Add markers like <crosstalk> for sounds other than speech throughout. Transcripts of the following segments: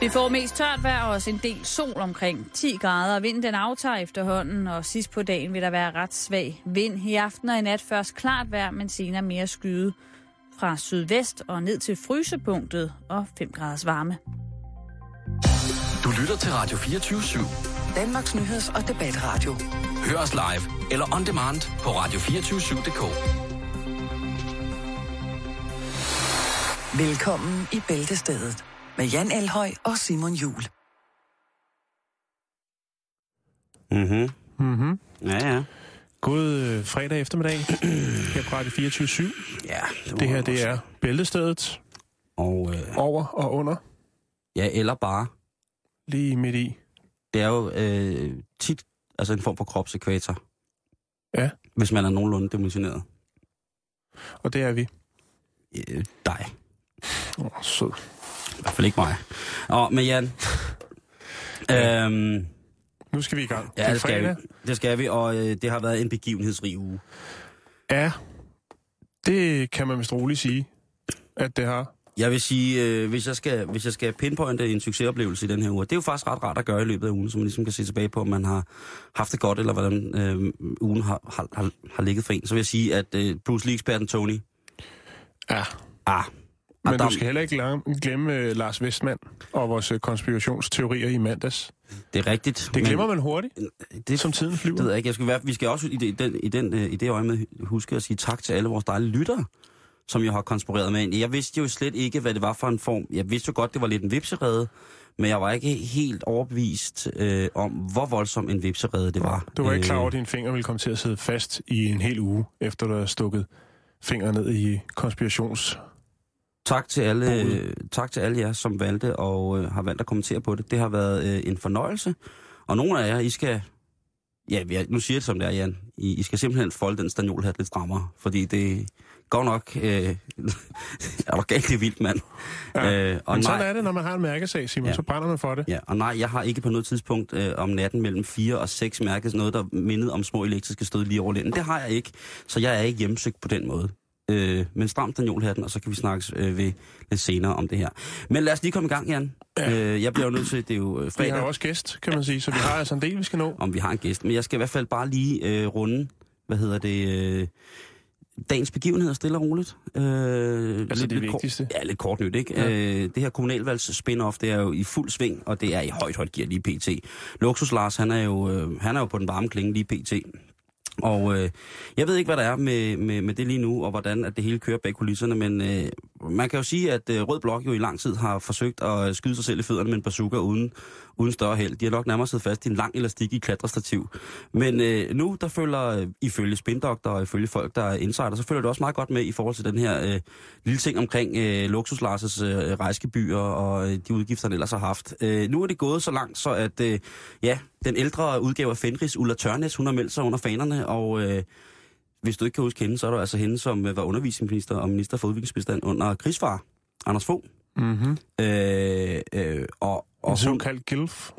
Vi får mest tørt vejr og også en del sol omkring 10 grader. Vinden den aftager efterhånden, og sidst på dagen vil der være ret svag vind. I aften og i nat først klart vejr, men senere mere skyde fra sydvest og ned til frysepunktet og 5 graders varme. Du lytter til Radio 24 /7. Danmarks Nyheds- og Debatradio. Hør os live eller on demand på radio247.dk. Velkommen i Bæltestedet med Jan Elhøj og Simon Jul. Mhm. Mhm. Ja, ja. God øh, fredag eftermiddag <clears throat> her på Radio 24 Ja, Det her, det er Bæltestedet Og, øh, over og under, ja, eller bare. lige midt i. Det er jo øh, tit altså en form for kropsekvator. Ja. Hvis man er nogenlunde dimensioneret. Og det er vi. Øh, dig. Åh, oh, sød. I hvert fald ikke mig. Og med Jan. <laughs> øhm, Nu skal vi i gang. ja, det skal, vi. det skal vi, og øh, det har været en begivenhedsrig uge. Ja, det kan man vist roligt sige, at det har. Jeg vil sige, øh, hvis, jeg skal, hvis jeg skal pinpointe en succesoplevelse i den her uge, det er jo faktisk ret rart at gøre i løbet af ugen, så man ligesom kan se tilbage på, om man har haft det godt, eller hvordan øh, ugen har, har, har, har ligget for en. Så vil jeg sige, at øh, Bruce Lee-eksperten Tony, Ja, ah, men Adam, du skal heller ikke glemme uh, Lars Westman og vores uh, konspirationsteorier i mandags. det er rigtigt. Det glemmer man hurtigt, det, som tiden flyver. Det ved jeg ikke. Jeg skal være, vi skal også i det, den, i, den, øh, i det øje med huske at sige tak til alle vores dejlige lyttere, som jeg har konspireret med. Jeg vidste jo slet ikke, hvad det var for en form. Jeg vidste jo godt, det var lidt en vipserede, men jeg var ikke helt overbevist øh, om, hvor voldsom en vipserede det var. Du var ikke klar over, Øh, at dine fingre ville komme til at sidde fast i en hel uge, efter du har stukket fingre ned i konspirations... Tak til alle, øh, tak til alle jer, som valgte og øh, har valgt at kommentere på det. Det har været øh, en fornøjelse. Og nogle af jer, I skal... Ja, jeg, nu siger jeg det som det er, Jan. I, I skal simpelthen folde den stanjolhat lidt strammere, fordi det går nok... Øh, <laughs> er du galt, det vildt, mand. Ja. Øh, og Men sådan nej, er det, når man har en mærkesag, Simon. Ja. Ja. Så brænder man for det. ja, og nej, jeg har ikke på noget tidspunkt øh, om natten mellem 4 og 6 mærket noget, der mindede om små elektriske stød lige over lænden. Det har jeg ikke, så jeg er ikke hjemsøgt på den måde. Øh, men stram stanjolhatten, og så kan vi snakke øh, ved lidt senere om det her. Men lad os lige komme i gang, Jan. Ja. Øh, jeg bliver jo nødt til, det er jo øh, Vi har fredag, også gæst, kan man sige, så vi har altså en del, vi skal nå. om vi har en gæst. Men jeg skal i hvert fald bare lige øh, runde, hvad hedder det, øh, dagens begivenheder stille og roligt. Øh, Altså det kort- vigtigste. Ja, lidt kort nyt, ikke? Ja. Øh, det her kommunalvalgs spin-off, det er jo i fuld sving, og det er i højt, højt gear lige pt. Luksus Lars, han er jo, øh, han er jo på den varme klinge lige pt. Og øh, jeg ved ikke, hvad der er med, med, med det lige nu, og hvordan at det hele kører bag kulisserne, men øh, man kan jo sige, at øh, Rød Blok jo i lang tid har forsøgt at skyde sig selv i fødderne med en bazooka uden, uden større held. De har nok nærmere siddet fast i en lang elastik i klatrestativ. Men øh, nu, der følger, øh, ifølge spindokter og ifølge folk, der er insider, så følger det også meget godt med i forhold til den her øh, lille ting omkring øh, Luksus øh, rejsgebyr og øh, de udgifter, han ellers har haft. Øh, nu er det gået så langt, så at øh, ja, den ældre udgave af Fenris, Ulla Tørnes, hun har meldt sig under fanerne, og øh, hvis du ikke kan huske hende, så er det altså hende, som øh, var undervisningsminister og minister for udviklingsbestand under krigsfar, Anders Fogh. Mm-hmm. Øh, øh, og, Og en hun, såkaldt gilf.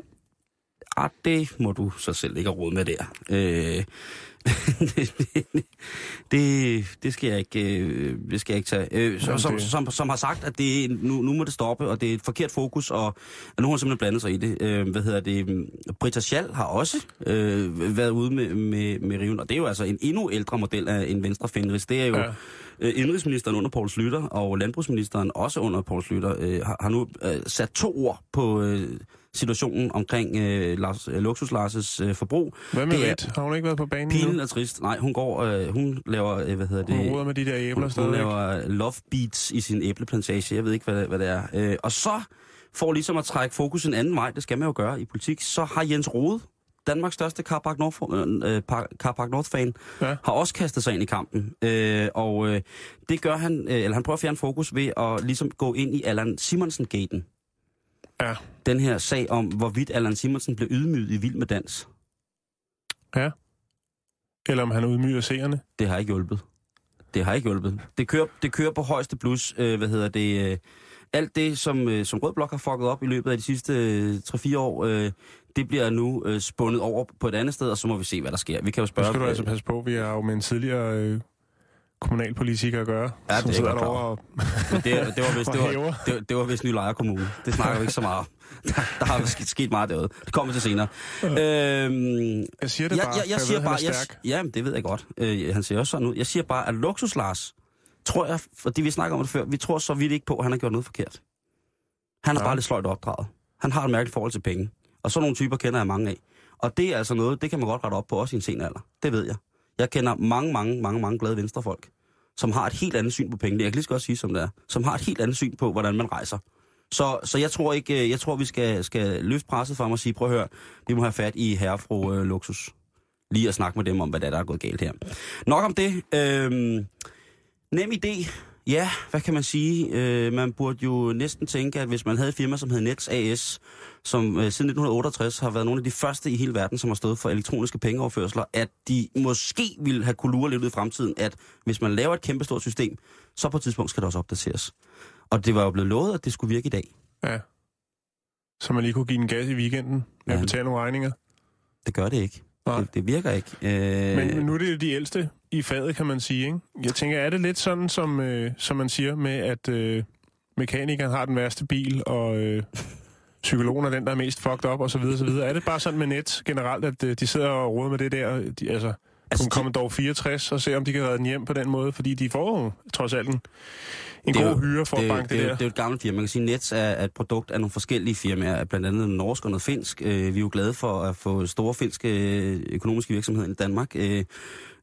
Ah, det må du så selv ikke have råd med der. Øh, <laughs> det, det, skal jeg ikke, øh, det skal jeg ikke tage. Øh, som, som, som, som har sagt, at det, nu, nu må det stoppe, og det er et forkert fokus, og at nu har hun simpelthen blandet sig i det. Øh, hvad hedder det? Britta Schall har også øh, været ude med, med, med riven, og det er jo altså en endnu ældre model af en venstre Fenris. Det er jo ja. øh, indrigsministeren under Poul Slytter, og landbrugsministeren også under Poul Slytter, øh, har, har nu øh, sat to ord på øh, situationen omkring øh, Lars, øh, Luksus Lars' øh, forbrug. Hvad med Det Rit? Har hun ikke været på banen Pilen nu? er trist. Nej, hun går, øh, hun laver, øh, hvad hedder det? Hun roder med de der æbler hun, hun stadigvæk. laver love beats i sin æbleplantage. Jeg ved ikke, hvad det, hvad det er. Øh, og så, for ligesom at trække fokus en anden vej, det skal man jo gøre i politik, så har Jens Rode, Danmarks største Carpark North, øh, Par- Carpark North-fan, Ja. har også kastet sig ind i kampen. Øh, og øh, det gør han, øh, eller han prøver at fjerne fokus ved at ligesom gå ind i Allan Simonsen-gaten. Ja. Den her sag om, hvorvidt Allan Simonsen blev ydmyget i Vild med Dans. Ja. Eller om han udmyger seerne. Det har ikke hjulpet. Det har ikke hjulpet. Det kører, det kører på højeste plus, øh, hvad hedder det, øh, alt det, som, øh, som Rød Blok har fucket op i løbet af de sidste øh, 3-4 år, øh, det bliver nu øh, spundet over på et andet sted, og så må vi se, hvad der sker. Vi kan jo Nu spørge... skal du altså passe på, vi er jo med en tidligere øh, kommunalpolitikere at gøre. Ja, som det er sidder derovre og, Men det, det, var <laughs> vist, det, var, det, det var vist Ny Kommune. Det snakker vi ikke så meget om. <laughs> Der, der har sket, sket meget derude. Det kommer til senere. Øhm, Jeg siger det jeg, bare, jeg, jeg for siger ved, bare, jeg, ja, det ved jeg godt. Øh, han ser også sådan ud. Jeg siger bare, at Luksus Lars, tror jeg, fordi vi snakker om det før, vi tror så vidt ikke på, at han har gjort noget forkert. Han er Ja. bare lidt sløjt opdraget. Han har et mærkeligt forhold til penge. Og sådan nogle typer kender jeg mange af. Og det er altså noget, det kan man godt rette op på også i en sen alder. Det ved jeg. Jeg kender mange, mange, mange, mange glade venstrefolk, som har et helt andet syn på pengene. Jeg kan lige så godt sige, som det er. Som har et helt andet syn på, hvordan man rejser. Så, så jeg tror ikke, øh, jeg tror, vi skal, skal løfte presset for mig og sige, prøv at høre, vi må have fat i herrefru fru øh, Luksus. Lige at snakke med dem om, hvad der er, der er gået galt her. Nok om det. Øh, nem idé. Ja, hvad kan man sige? Øh, man burde jo næsten tænke, at hvis man havde et firma, som hed Nets AS, som øh, siden 1968 har været nogle af de første i hele verden, som har stået for elektroniske pengeoverførsler, at de måske ville have kunne lure lidt ud i fremtiden, at hvis man laver et kæmpestort system, så på et tidspunkt skal det også opdateres. Og det var jo blevet lovet, at det skulle virke i dag. Ja. Så man lige kunne give den gas i weekenden med Ja. at betale nogle regninger. Det gør det ikke. Nej. Det, det virker ikke. Øh, Men, men nu er det jo de ældste i faget, kan man sige. Ikke? Jeg tænker, er det lidt sådan, som, øh, som man siger med, at øh, mekanikeren har den værste bil, og øh, psykologen er den, der er mest fucked up, og så videre, så videre. Er det bare sådan med net generelt, at øh, de sidder og råder med det der, de, altså, Altså, altså de- Commodore 64, og ser, om de kan redde den hjem på den måde, fordi de får jo trods alt en, en Det god jo- hyre for det, at banke det, det, jo- der. det er jo et gammelt firma. Man kan sige, at Nets er, er et produkt af nogle forskellige firmaer, blandt andet norsk og noget finsk. Øh, vi er jo glade for at få store finske øh, økonomiske virksomheder i Danmark. Øh,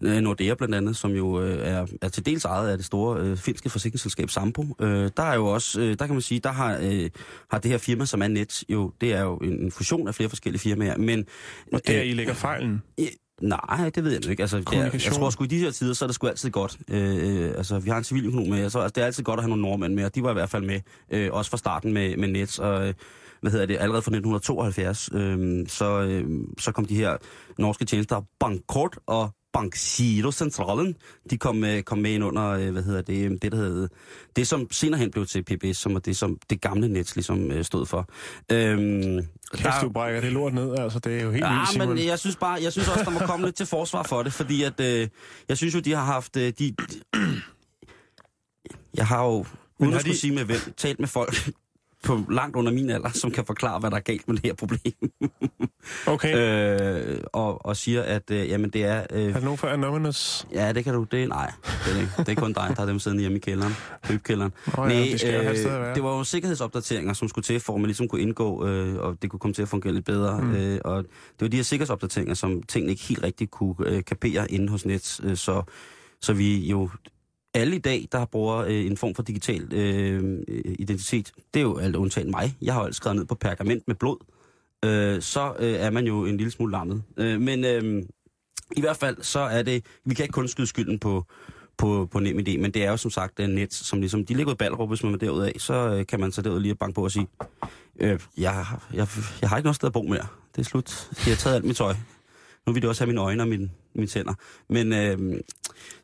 øh, Nordea blandt andet, som jo øh, er, er til dels ejet af det store øh, finske forsikringsselskab Sampo. Øh, der er jo også, øh, der kan man sige, der har, øh, har det her firma, som er Nets, jo, det er jo en, fusion af flere forskellige firmaer. Men, Og der øh, i ligger fejlen. Ja, Nej, det ved jeg nu ikke. Altså, jeg Kommunikation. tror sgu i de her tider, så er det sgu altid godt. Øh, øh, altså, vi har en civiløkonom med, så altså, det er altid godt at have nogle nordmænd med, og de var i hvert fald med, øh, også fra starten med, med Nets, og øh, hvad hedder det, allerede fra 1972, øh, så, øh, så kom de her norske tjenester, Bankort og Bankgiro Centralen, de kom, øh, kom med ind under, øh, hvad hedder det, det der hedder, det som senere hen blev til PBS, som er det, som det gamle Nets ligesom øh, stod for. Øh, Kæft, du brækker det lort ned, altså. Det er jo helt Ja, vildt, men jeg synes bare, jeg synes også, der må komme lidt til forsvar for det, fordi at, øh, jeg synes jo, de har haft, øh, de, jeg har jo, uden at skulle sige med hvem, talt med folk på langt under min alder, som kan forklare, hvad der er galt med det her problem. <laughs> Okay. øh, og, og siger, at øh, jamen, det er... Øh, Er der nogen for Anonymous? ja, det kan du... Det, nej, det er, det ikke. det er kun dig, der har dem siddende hjemme i kælderen. Købkælderen. Nå ja, de skal jo have et sted at være. det var jo sikkerhedsopdateringer, som skulle til, for at man ligesom kunne indgå, øh, og det kunne komme til at fungere lidt bedre. Mm. Øh, og det var de her sikkerhedsopdateringer, som tingene ikke helt rigtigt kunne øh, kapere inde hos Nets. Øh, så, så vi jo alle i dag, der bruger øh, en form for digital øh, identitet, det er jo alt undtagen mig. Jeg har jo alt skrevet ned på pergament med blod. Øh, så øh, er man jo en lille smule lammet. Øh, men øh, i hvert fald, så er det... Vi kan ikke kun skyde skylden på, på, på nem idé, men det er jo som sagt øh, net, som ligesom... De ligger i Ballerup, hvis man er derude af, så øh, kan man så derud lige banke på og sige, øh, jeg, jeg, jeg har ikke noget sted at bo mere. Det er slut. Jeg har taget alt mit tøj. Nu vil det også have mine øjne og mine, mine tænder. Men øh,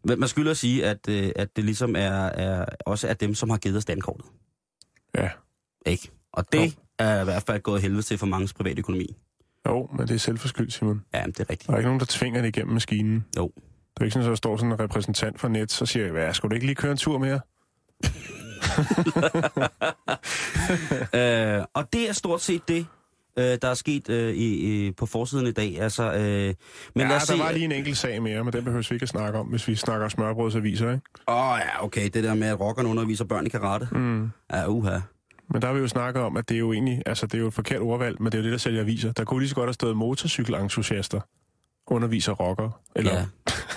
men man skylder at sige, at, øh, at det ligesom er, er også er dem, som har givet os dankortet. Ja. Ikke? Og det Jo. er i hvert fald gået helvede til for mange private økonomi. Jo, men det er selvforskyldt, Simon. Ja, det er rigtigt. Der er ikke nogen, der tvinger det igennem maskinen. Jo. Det er ikke sådan, at der står sådan en repræsentant for net, så siger jeg, hvad, skulle du ikke lige køre en tur mere? <laughs> øh, og det er stort set det, øh, der er sket øh, i, på forsiden i dag. Altså, øh, men Men lad ja, os der se. var lige en enkelt sag mere, men den behøver vi ikke at snakke om, hvis vi snakker smørbrødsaviser, ikke? Åh oh, ja, okay, det der med, at rockerne underviser børn i karate. Mm. Ja, uha. Men der har vi jo snakket om, at det er jo egentlig, altså det er jo et forkert ordvalg, men det er jo det, der sælger aviser. Der kunne lige så godt have stået motorcykelentusiaster, underviser rockere, eller Ja. ja.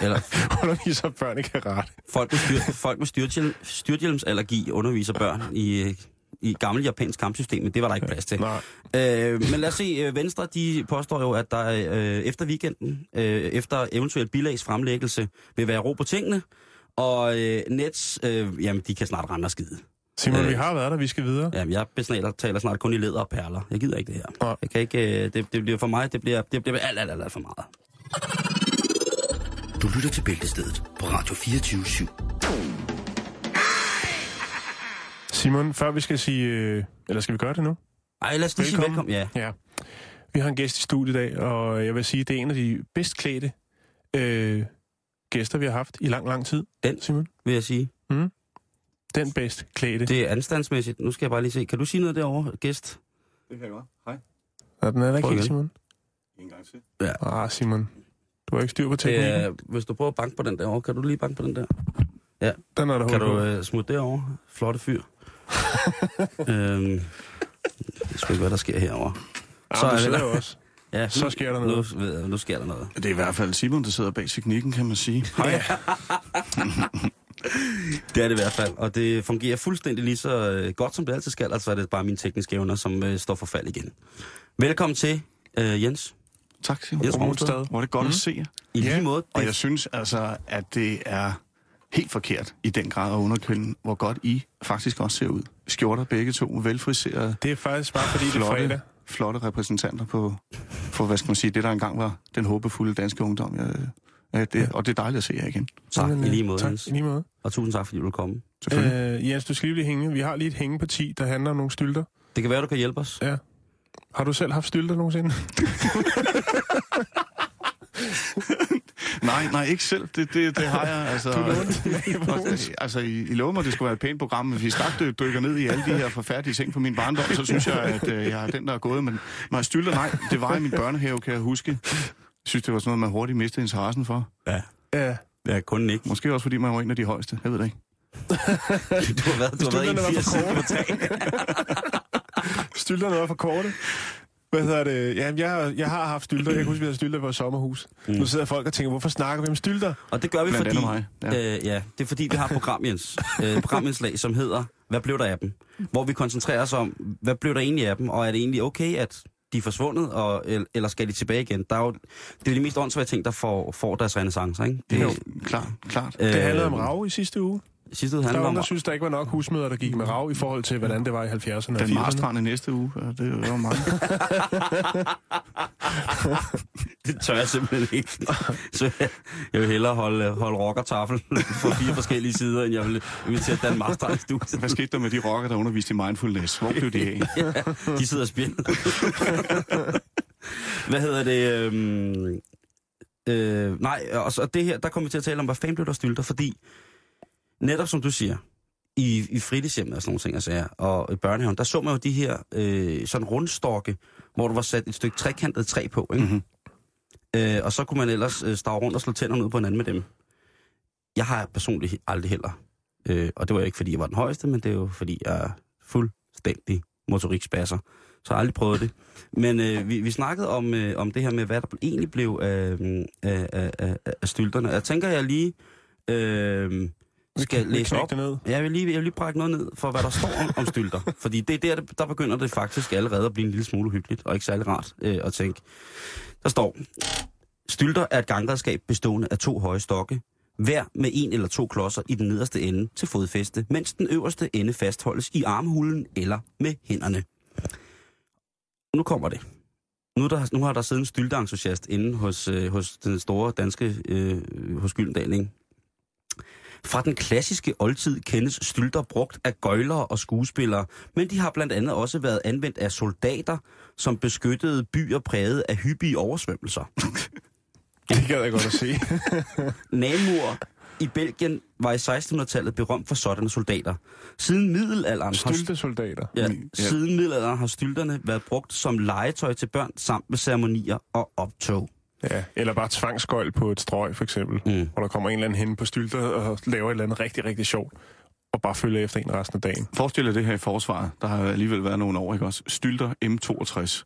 Eller <laughs> underviser børn i karate. folk med, styr, folk med styrthjelm, styrthjelmsallergi underviser børn i, øh, i gammel japansk kampsystem, men det var der ikke plads til. Nej, Øh, men lad os se, øh, Venstre de påstår jo, at der øh, efter weekenden, øh, efter eventuelt bilags fremlæggelse, vil være ro på tingene, og øh, Nets, øh, jamen de kan snart rende og skide. Simon, Øh. vi har været der, vi skal videre. Jamen jeg besnaler, taler snart kun i læder og perler. Jeg gider ikke det her. Nej. Jeg kan ikke, øh, det, det bliver for mig, det bliver, det bliver alt, alt, alt, alt for meget. Du lytter til Bæltestedet på Radio 24 /7. Simon, før vi skal sige, øh, eller skal vi gøre det nu? Ej, lad os lige sige velkommen. Ja. Ja. Vi har en gæst i studiet i dag, og jeg vil sige, det er en af de bedst klædte øh, gæster, vi har haft i lang, lang tid. Den. Simon. vil jeg sige. Den bedst klædte. Det... Det er anstandsmæssigt. Nu skal jeg bare lige se. Kan du sige noget derovre, gæst? Det kan jeg godt. Hej. Er den er der ikke helt. Simon? En gang til. Ah, Simon. Du har ikke styr på Det teknikken. er, hvis du prøver at banke på den derovre, kan du lige banke på den der? Den er der Kan du øh, smutte derovre? Flotte fyr. <laughs> øhm, jeg skal ikke, hvad der sker herovre. Ah, så er det der. også. Ja, Så sker der noget. Nu, ved jeg, nu sker der noget. Det er i hvert fald Simon, der sidder bag teknikken, kan man sige. Hej. <laughs> Det er det i hvert fald, og det fungerer fuldstændig lige så øh, godt, som det altid skal. Altså er det bare mine tekniske evner, som øh, står for fald igen. Velkommen til, øh, Jens. Tak, Simon. Rungsted. Hvor er det godt mm. at se jer. I Ja, lige måde. Og Det, jeg synes altså, at det er helt forkert i den grad at underkende, hvor godt I faktisk også ser ud. Skjorter begge to, velfriserede, Det er faktisk bare fordi, det er flotte, fredag. flotte repræsentanter på, for, hvad skal man sige, det der engang var den håbefulde danske ungdom. Jeg, ja, det, og det er dejligt at se jer igen. tak, Jamen, i lige måde, Tak, i lige måde. Og tusind tak, fordi du komme. Selvfølgelig. Øh, Jens, du skal lige blive hængende. Vi har lige et hængeparti, der handler om nogle stylter. Det kan være, du kan hjælpe os. Ja. Har du selv haft stylter nogensinde? <laughs> <laughs> Nej, nej, ikke selv. Det, det, det har jeg. Altså, Du lånte <laughs> altså, I, I lover mig, at det skulle være et pænt program, men hvis vi straks dy- dykker ned i alle de her forfærdelige ting fra min barndom, så synes jeg, at øh, jeg er den, der er gået. Men jeg stylter, nej, det var i min børnehave, kan jeg huske. Jeg synes, det var sådan noget, man hurtigt mistede interessen for. Ja. Ja. Ja, kun ikke. Måske også, fordi man var en af de højeste. Jeg ved det ikke. Du har været, du har været 81 for på tag. <laughs> Stylterne var for korte. Hvad hedder det? Jamen, jeg, jeg har haft stylter. Jeg kan huske, vi havde stylter i vores sommerhus. Mm. Nu sidder folk og tænker, hvorfor snakker vi om stylter? Og det gør vi, Blandt fordi... mig, ja. Øh, ja, det er fordi, vi har et program, Jens. <laughs> øh, programindslag, som hedder Hvad blev der af dem? Hvor vi koncentrerer os om, hvad blev der egentlig af dem? Og er det egentlig okay, at de er forsvundet, og, el- eller skal de tilbage igen? Der er jo, det er jo de mest åndssvage ting, der får, får deres renaissance, ikke? Det er jo klart, klart. øh, Det handlede om rav i sidste uge. Sidste uge Der handler var om... nogen, der synes, der ikke var nok husmøder, der gik med rav i forhold til, hvordan det var i 70'erne og Den 80'erne. Marstrand i næste uge, ja, det er jo mange. <laughs> Det tør jeg simpelthen ikke. Så jeg, jeg vil hellere holde, holde rockertafel på fire forskellige sider, end jeg vil invitere Dan Marstrand i studiet. Hvad skete der med de rockere, der underviste i mindfulness? Hvor blev de af? <laughs> De sidder og spjælder. Hvad hedder det? Øhm, øh, nej, og så det her, der kommer vi til at tale om, hvad fanden blev der stylter, fordi netop som du siger, i, i fritidshjemmet og sådan nogle ting, og, sager, og i børnehaven, der så man jo de her øh, sådan rundstokke, hvor der var sat et stykke trekantet træ på, ikke? Mhm. Øh, og så kunne man ellers øh, stave rundt og slå tænderne ud på hinanden med dem. Jeg har personligt aldrig heller. Øh, og det var ikke, fordi jeg var den højeste, men det er jo, fordi jeg er fuldstændig motorikspasser. Så jeg har aldrig prøvet det. Men øh, vi, vi snakkede om, øh, om det her med, hvad der egentlig blev af, af, af, af, af stylterne. Jeg tænker, jeg lige øh, skal Vi læse knækker op. ned. Jeg vil lige, jeg vil lige brække noget ned for, hvad der står om, om stylter. <laughs> Fordi det er der, der begynder det faktisk allerede at blive en lille smule hyggeligt, og ikke særlig rart øh, at tænke. Der står, stylter er et gangredskab bestående af to høje stokke, hver med en eller to klodser i den nederste ende til fodfæste, mens den øverste ende fastholdes i armhulen eller med hænderne. Nu kommer det. Nu, er der, nu har der siddet en stylteentusiast inde hos, øh, hos den store danske, øh, hos Gyldendal, ikke? Fra den klassiske oldtid kendes stylter brugt af gøjlere og skuespillere, men de har blandt andet også været anvendt af soldater, som beskyttede byer præget af hyppige oversvømmelser. <laughs> Det gad jeg godt at se. <laughs> Namur i Belgien var i 1600-tallet berømt for sådanne soldater. Siden middelalderen har, Styltesoldater. ja, ja. siden middelalderen har stylterne været brugt som legetøj til børn samt ved ceremonier og optog. Ja, eller bare tvangsgøjl på et strøg, for eksempel. Mm. Hvor der kommer en eller anden hen på stylter og laver et eller andet rigtig, rigtig sjovt. Og bare følger efter en resten af dagen. Forestil dig det her i forsvaret. Der har alligevel været nogle år, ikke også? Stylter M62.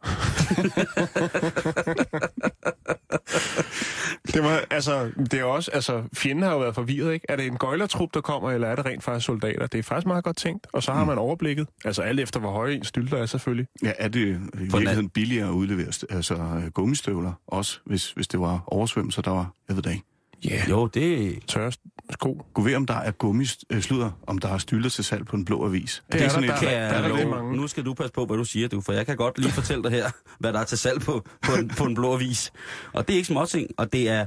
<laughs> Det var, altså, det er også, altså, fjenden har jo været forvirret, ikke? Er det en gøjlertrup, der kommer, eller er det rent faktisk soldater? Det er faktisk meget godt tænkt. Og så har man overblikket. Altså, alt efter, hvor høje en stylter er, selvfølgelig. Ja, er det i virkeligheden billigere at udlevere altså, gummistøvler også, hvis, hvis det var oversvømmelser, der var, jeg ved det ikke. Ja, yeah. Jo, det, tørre sko. Gå ved, om der er gummisluder, om der er stylter til salg på en blå avis. Det er sådan der, et- der kan er jeg rigtig love. mange. Nu skal du passe på, hvad du siger, du, for jeg kan godt lige fortælle dig her, hvad der er til salg på, på, en, på en blå avis. Og det er ikke småting, og det er...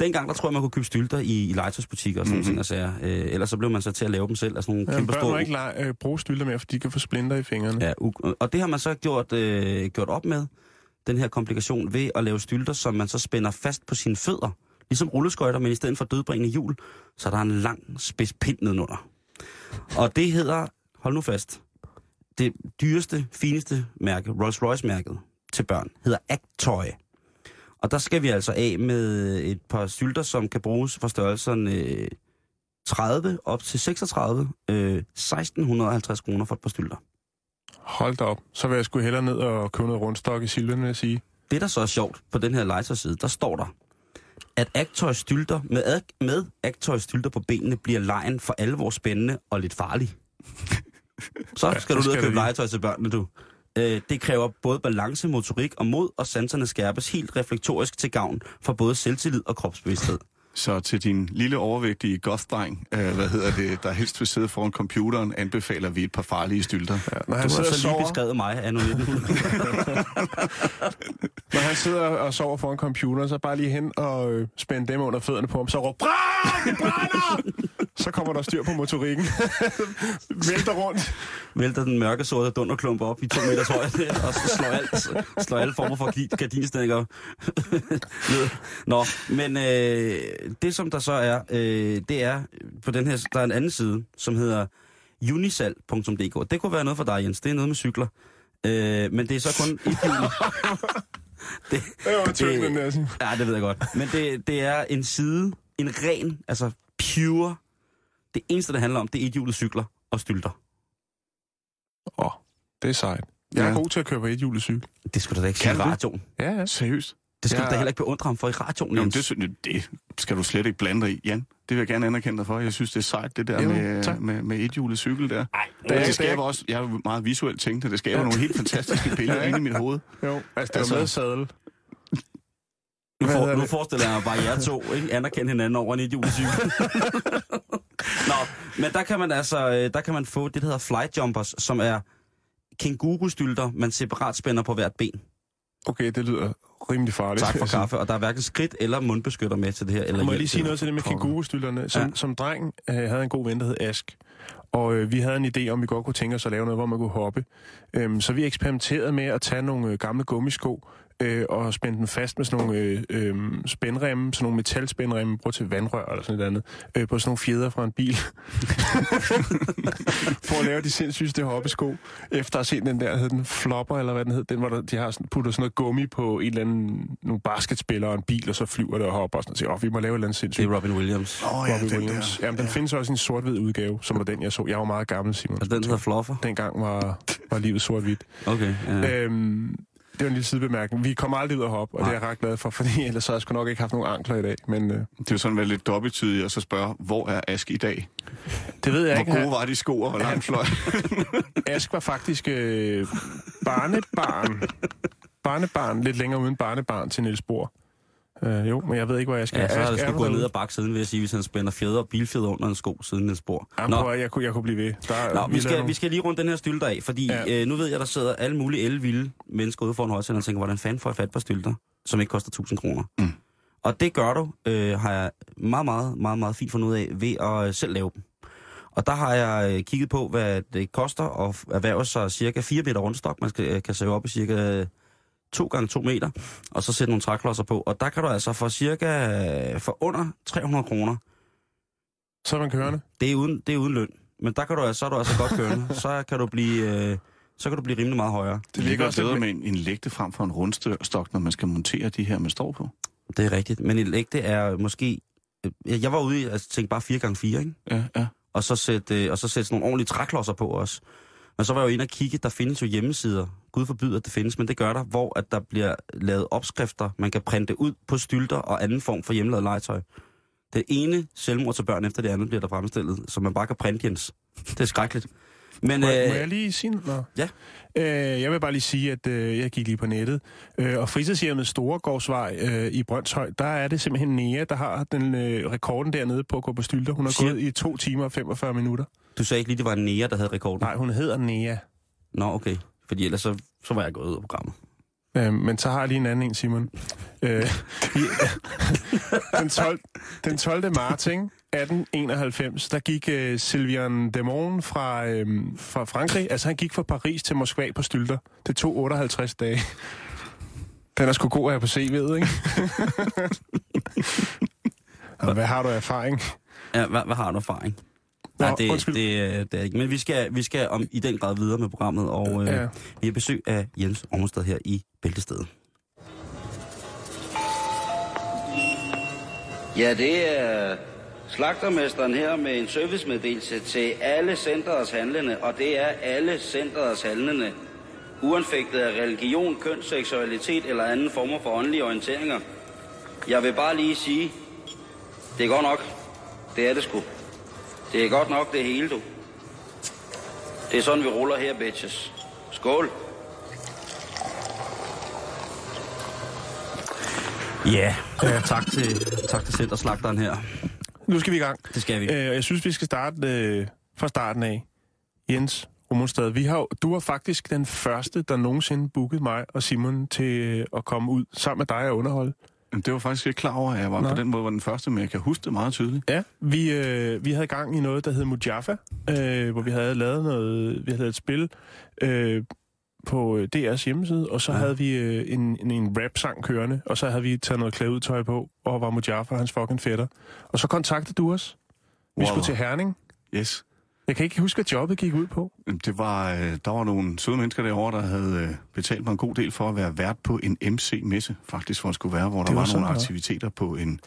Dengang, der tror jeg, man kunne købe stylter i, i legetøjsbutikker og sådan mm-hmm. ting, og sager. Øh, ellers så blev man så til at lave dem selv af sådan nogle Ja, kæmpe børn må store... ikke lege, øh, bruge stylter mere, for de kan få splinter i fingrene. Ja, u- og det har man så gjort, øh, gjort op med, den her komplikation, ved at lave stylter, som man så spænder fast på sine fødder, Ligesom rulleskøjter, men i stedet for dødbringende hjul, så er der en lang spids pind nedenunder. Og det hedder, hold nu fast, det dyreste, fineste mærke, Rolls-Royce-mærket til børn, hedder Actoy. Og der skal vi altså af med et par sylter, som kan bruges for størrelserne øh, 30 op til 36, øh, 1650 kroner for et par stylter. Hold da op. Så vil jeg sgu hellere ned og købe noget rundstok i Silvan, vil jeg sige. Det, der så er sjovt på den her legetøjside, der står der, at Actoy stylter, med, ad- med Actoy stylter på benene, bliver lejen for alvor spændende og lidt farlig. <laughs> Så Ja, skal du ned og købe legetøj til børnene, du. Øh, det kræver både balance, motorik og mod, og sanserne skærpes helt reflektorisk til gavn for både selvtillid og kropsbevidsthed. Så til din lille overvægtige goth-dreng, øh, hvad hedder det, der helst vil sidde foran computeren, anbefaler vi et par farlige stylter. Ja, når, Du han har sidder og så lige sover, beskrevet mig 1900. <laughs> når han sidder og sover foran computeren, så bare lige hen og øh, spænde dem under fødderne på ham, så brænd, det brænder! <laughs> så kommer der styr på motorikken. <laughs> Vælter rundt. vælter den mørke sorte dunderklump op i to meters højde, og så slår, alt, slår alle former for gardinstænger ned. Nå, men øh, det som der så er, øh, det er på den her, der er en anden side, som hedder unisal.dk. Det kunne være noget for dig, Jens. Det er noget med cykler. Øh, men det er så kun et hjul. <laughs> det, Det Det- sådan. Ja, det ved jeg godt. Men det, det er en side, en ren, altså pure. Det eneste, det handler om, det er ethjulet cykler og stylter. Åh, det er sejt. Jeg er Ja. god til at køre på et hjulet cykel. Det skulle du da ikke sige Kan i det? radioen. Ja, ja. Seriøst? Det skal Ja. du da heller ikke beundre ham for i radioen, Jamen, det, synes jeg- det skal du slet ikke blande dig i, Jan. Det vil jeg gerne anerkende dig for. Jeg synes, det er sejt, det der Jo, med, tak. med, med ethjulet cykel der. det er- det, det er- skaber også, jeg er meget visuelt tænkt, det skaber Ja. nogle helt fantastiske <laughs> billeder Ja. inde i mit hoved. Jo, altså det Altså- altså, med sadel. nu, hvad for, nu det? forestiller jeg mig bare jer to, ikke? Anerkende hinanden over en idiotcykel. <laughs> Nå, men der kan man altså, øh, der kan man få det, der hedder flight jumpers, som er kængurustylter, man separat spænder på hvert ben. Okay, det lyder rimelig farligt. Tak for <laughs> kaffe. Og der er hverken skridt eller mundbeskytter med til det her. Eller Må jeg lige sige noget til det med kængurustylterne? Som, Ja. som dreng øh, havde en god ven, der hed Ask. Og øh, vi havde en idé om, vi godt kunne tænke os at lave noget, hvor man kunne hoppe. Øhm, så vi eksperimenterede med at tage nogle øh, gamle gummisko øh, og spænde den fast med sådan nogle øh, øh, spændremme, sådan nogle metalspændremme, brugt til vandrør eller sådan noget andet, øh, på sådan nogle fjeder fra en bil. <laughs> for at lave de sindssygste hoppesko. Efter at have set den der, hed den Flopper, eller hvad den hed, den hvor der, de har sådan, puttet sådan noget gummi på en eller anden, nogle basketspillere og en bil, og så flyver det og hopper og sådan noget. Åh, vi må lave et eller andet sindssygt. Det er Robin Williams. Åh oh, ja, den Williams. der. Jamen, den findes også i en sort-hvid udgave, som var den, jeg så. Jeg var meget gammel, Simon. Altså den hedder Fluffer. Dengang var, var livet sort-hvidt. Okay, ja. Ja. Øhm, det var en lille sidebemærkning. Vi kommer aldrig ud at hoppe, og Nej. det er jeg ret glad for, <laughs> fordi ellers havde jeg sgu nok ikke haft nogen ankler i dag. Men øh, Det er jo sådan været lidt dobbelttydigt at så spørge, hvor er Ask i dag? det ved jeg Hvor ikke. gode var de sko, og hvor langt fløj? <laughs> Ask var faktisk øh, barnebarn. barnebarn, lidt længere uden barnebarn til Niels Bohr. Øh, jo, men jeg ved ikke, hvor jeg skal. Ja, så er det sgu gået ned ad baksiden, vil jeg sige, hvis han spænder fjeder og bilfjeder under en sko siden et spor. Jamen, Nå, prøv, jeg, kunne, jeg kunne blive ved. Der, er- Nå, vi, skal, nogle- vi skal lige rundt den her stylter af, fordi Ja. ja. øh, nu ved jeg, der sidder alle mulige elvilde mennesker ude foran højsenderen og tænker, hvordan fanden får jeg fat på stylter, som ikke koster 1000 kroner. Mm. Og det gør du, øh, har jeg meget, meget, meget, meget fint fundet ud af, ved at øh, selv lave dem. Og der har jeg øh, kigget på, hvad det koster at erhverve sig cirka 4 meter rundstok. Man skal, øh, kan save op i cirka 2 gange 2 meter, og så sætte nogle træklodser på. Og der kan du altså for cirka for under 300 kroner Så er man kørende. det er uden, det er uden løn. Men der kan du, altså- så er du altså godt kørende. <laughs> så kan du blive, øh, så kan du blive rimelig meget højere. Det ligger også bedre med en, en lægte frem for en rundstok, når man skal montere de her, man står på. Det er rigtigt. Men et lægte er måske... øh, Jeg var ude i at tænke bare 4 gange 4 ikke? Ja, ja. Og så sætte, øh, og så sætte sådan nogle ordentlige træklodser på os. Men så var jeg jo inde og kigge, der findes jo hjemmesider. Gud forbyder, at det findes, men det gør der, hvor at der bliver lavet opskrifter, man kan printe ud på stylter og anden form for hjemmelavet legetøj. Det ene selvmord til børn efter det andet bliver der fremstillet, som man bare kan printe, Jens. Det er skrækkeligt. Men, Må, øh, øh, må jeg lige sige noget? Ja. Øh, jeg vil bare lige sige, at øh, jeg gik lige på nettet, øh, og fritidshjemmet Storegårdsvej øh, i Brøndshøj, der er det simpelthen Nea, der har den øh, rekorden dernede på at gå på stylter. Hun har Siger- gået i 2 timer og 45 minutter. du sagde ikke lige, det var nære, der havde rekorden. Nej, hun hedder Nea. Nå, okay. Fordi ellers så, så var jeg gået ud af programmet. Øh, men så har jeg lige en anden en, Simon. Øh, <laughs> den, 12, den 12. marts, ikke? 1891, der gik øh, Sylvian Demon fra, øh, fra Frankrig, altså han gik fra Paris til Moskva på stylter. Det tog 58 dage. Den er sgu god her på CV'et, ikke? <laughs> Og hvad har du erfaring? Ja, hvad, hvad har du erfaring? Nå, Nej, det, undskyld. det, det, det er ikke. Men vi skal, vi skal om, i den grad videre med programmet, og øh, Ja. vi har besøg af Jens Ormestad her i Bæltestedet. Ja, det er slagtermesteren her med en servicemeddelelse til alle centrets handlende, og det er alle centrets handlende. Uanfægtet af religion, køn, seksualitet eller anden former for åndelige orienteringer. Jeg vil bare lige sige, det er godt nok. Det er det sgu. Det er godt nok det hele, du. Det er sådan, vi ruller her, bitches. Skål. Ja, ja. Tak, til, tak til Centerslagteren her. Nu skal vi i gang. Det skal vi. Øh, jeg synes, vi skal starte øh, fra starten af. Jens Rummelstad, vi har, du var faktisk den første, der nogensinde bookede mig og Simon til øh, at komme ud sammen med dig og underholde. Jamen, det var faktisk ikke klar over, at jeg var Nå. på den måde var den første, men jeg kan huske det meget tydeligt. Ja, vi, øh, vi havde gang i noget, der hed Mujaffa, øh, hvor vi havde lavet noget, vi havde lavet et spil øh, på DR's hjemmeside, og så. Ja. havde vi øh, en, en, en rap-sang kørende, og så havde vi taget noget klædeudtøj på, og var Mujaffa hans fucking fætter. Og så kontaktede du os. Vi Wow. skulle til Herning. Yes. Jeg kan ikke huske, hvad jobbet gik ud på. Det var, øh, der var nogle søde mennesker derovre, der havde øh, betalt mig en god del for at være vært på en MC-messe, faktisk, hvor jeg skulle være, hvor der Det var var, sådan, nogle aktiviteter på en,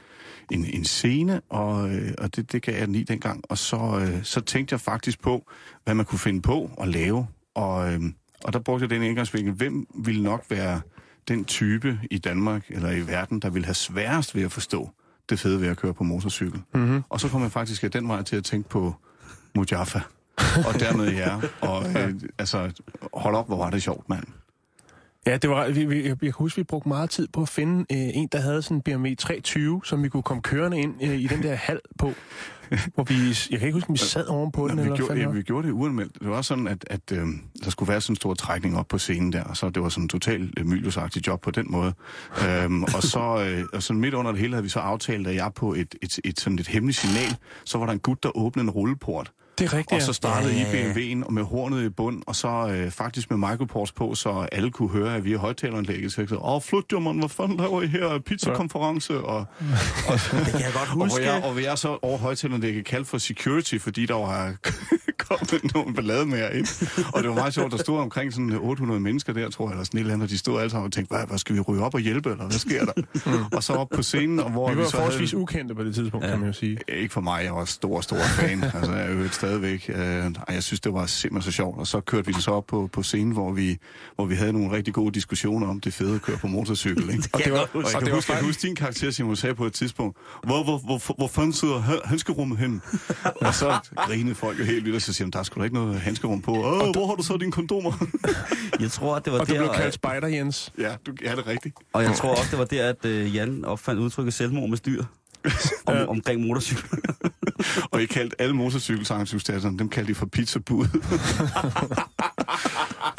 en, en scene, og, øh, og det, det gav jeg den i dengang. Og så, så tænkte jeg faktisk på, hvad man kunne finde på at lave, og, og der brugte jeg den indgangsvinkel, hvem ville nok være den type i Danmark eller i verden, der ville have sværest ved at forstå det fede ved at køre på motorcykel. Mm-hmm. Og så kom jeg faktisk af den vej til at tænke på Mujaffa. og dermed jer. Og øh, altså, hold op, hvor var det sjovt, mand. Ja, det var, vi, vi, jeg kan huske, vi brugte meget tid på at finde øh, en, der havde sådan en BMW 320, som vi kunne komme kørende ind øh, i den der hal på. hvor vi, jeg kan ikke huske, om vi sad ovenpå den, Nå, vi, eller hvad gjorde, ja, vi gjorde det uanmeldt. Det var sådan, at, at øh, der skulle være sådan en stor trækning op på scenen der, og så det var sådan en total øh, myldosagtig job på den måde. øhm, og så øh, og så midt under det hele havde vi så aftalt, at jeg på et, et, et, sådan et hemmeligt signal, så var der en gut, der åbnede en rulleport. Det er rigtigt, Og så ja. startede Ja, I ja, ja. BMW'en og med hornet i bund, og så øh, faktisk med microports på, så alle kunne høre, at vi er højtaleranlægget. Så jeg sagde, åh, flut jo, man, hvad fanden laver I her? Pizzakonference? Og, og, <laughs> Det kan jeg godt og, hvor huske. jeg, og hvor jeg så over højtaleranlægget kaldt for security, fordi der var kommet nogle ballade med jer ind. Og det var meget sjovt, der stod omkring sådan 800 mennesker der, tror jeg, eller sådan et eller andet, og de stod alle sammen og tænkte, hvad, hvad skal vi ryge op og hjælpe, eller hvad sker der? og så op på scenen, og hvor Vi vi, var så forholdsvis havde... ukendte på det tidspunkt, ja. kan man jo sige. Ikke for mig, jeg var stor, stor fan. <laughs> altså, jeg er jo stadigvæk. Øh, jeg synes, det var simpelthen så sjovt. Og så kørte vi så op på, på scenen, hvor vi, hvor vi havde nogle rigtig gode diskussioner om det fede at køre på motorcykel. Ikke? <laughs> Og det var, Og jeg og kan det var huske, faktisk, huske din karakter, Simon, sagde på et tidspunkt, hvor, hvor, hvor, hvor fanden sidder ha- handskerummet hen? <laughs> og så grinede folk jo helt vildt, og så siger de, der er sgu da ikke noget handskerum på. Åh, hvor har du så dine kondomer? <laughs> Jeg tror, at det var og du der, blev kaldt og, Spider, Jens. ja, du, ja, det er rigtigt. og jeg tror også, det var der, at øh, Jan opfandt udtrykket selvmord med styr. <laughs> Om, Ja. omkring motorcykel. <laughs> Og I kaldte alle motorcykelsangsudstatterne, dem kaldte I for pizzabud.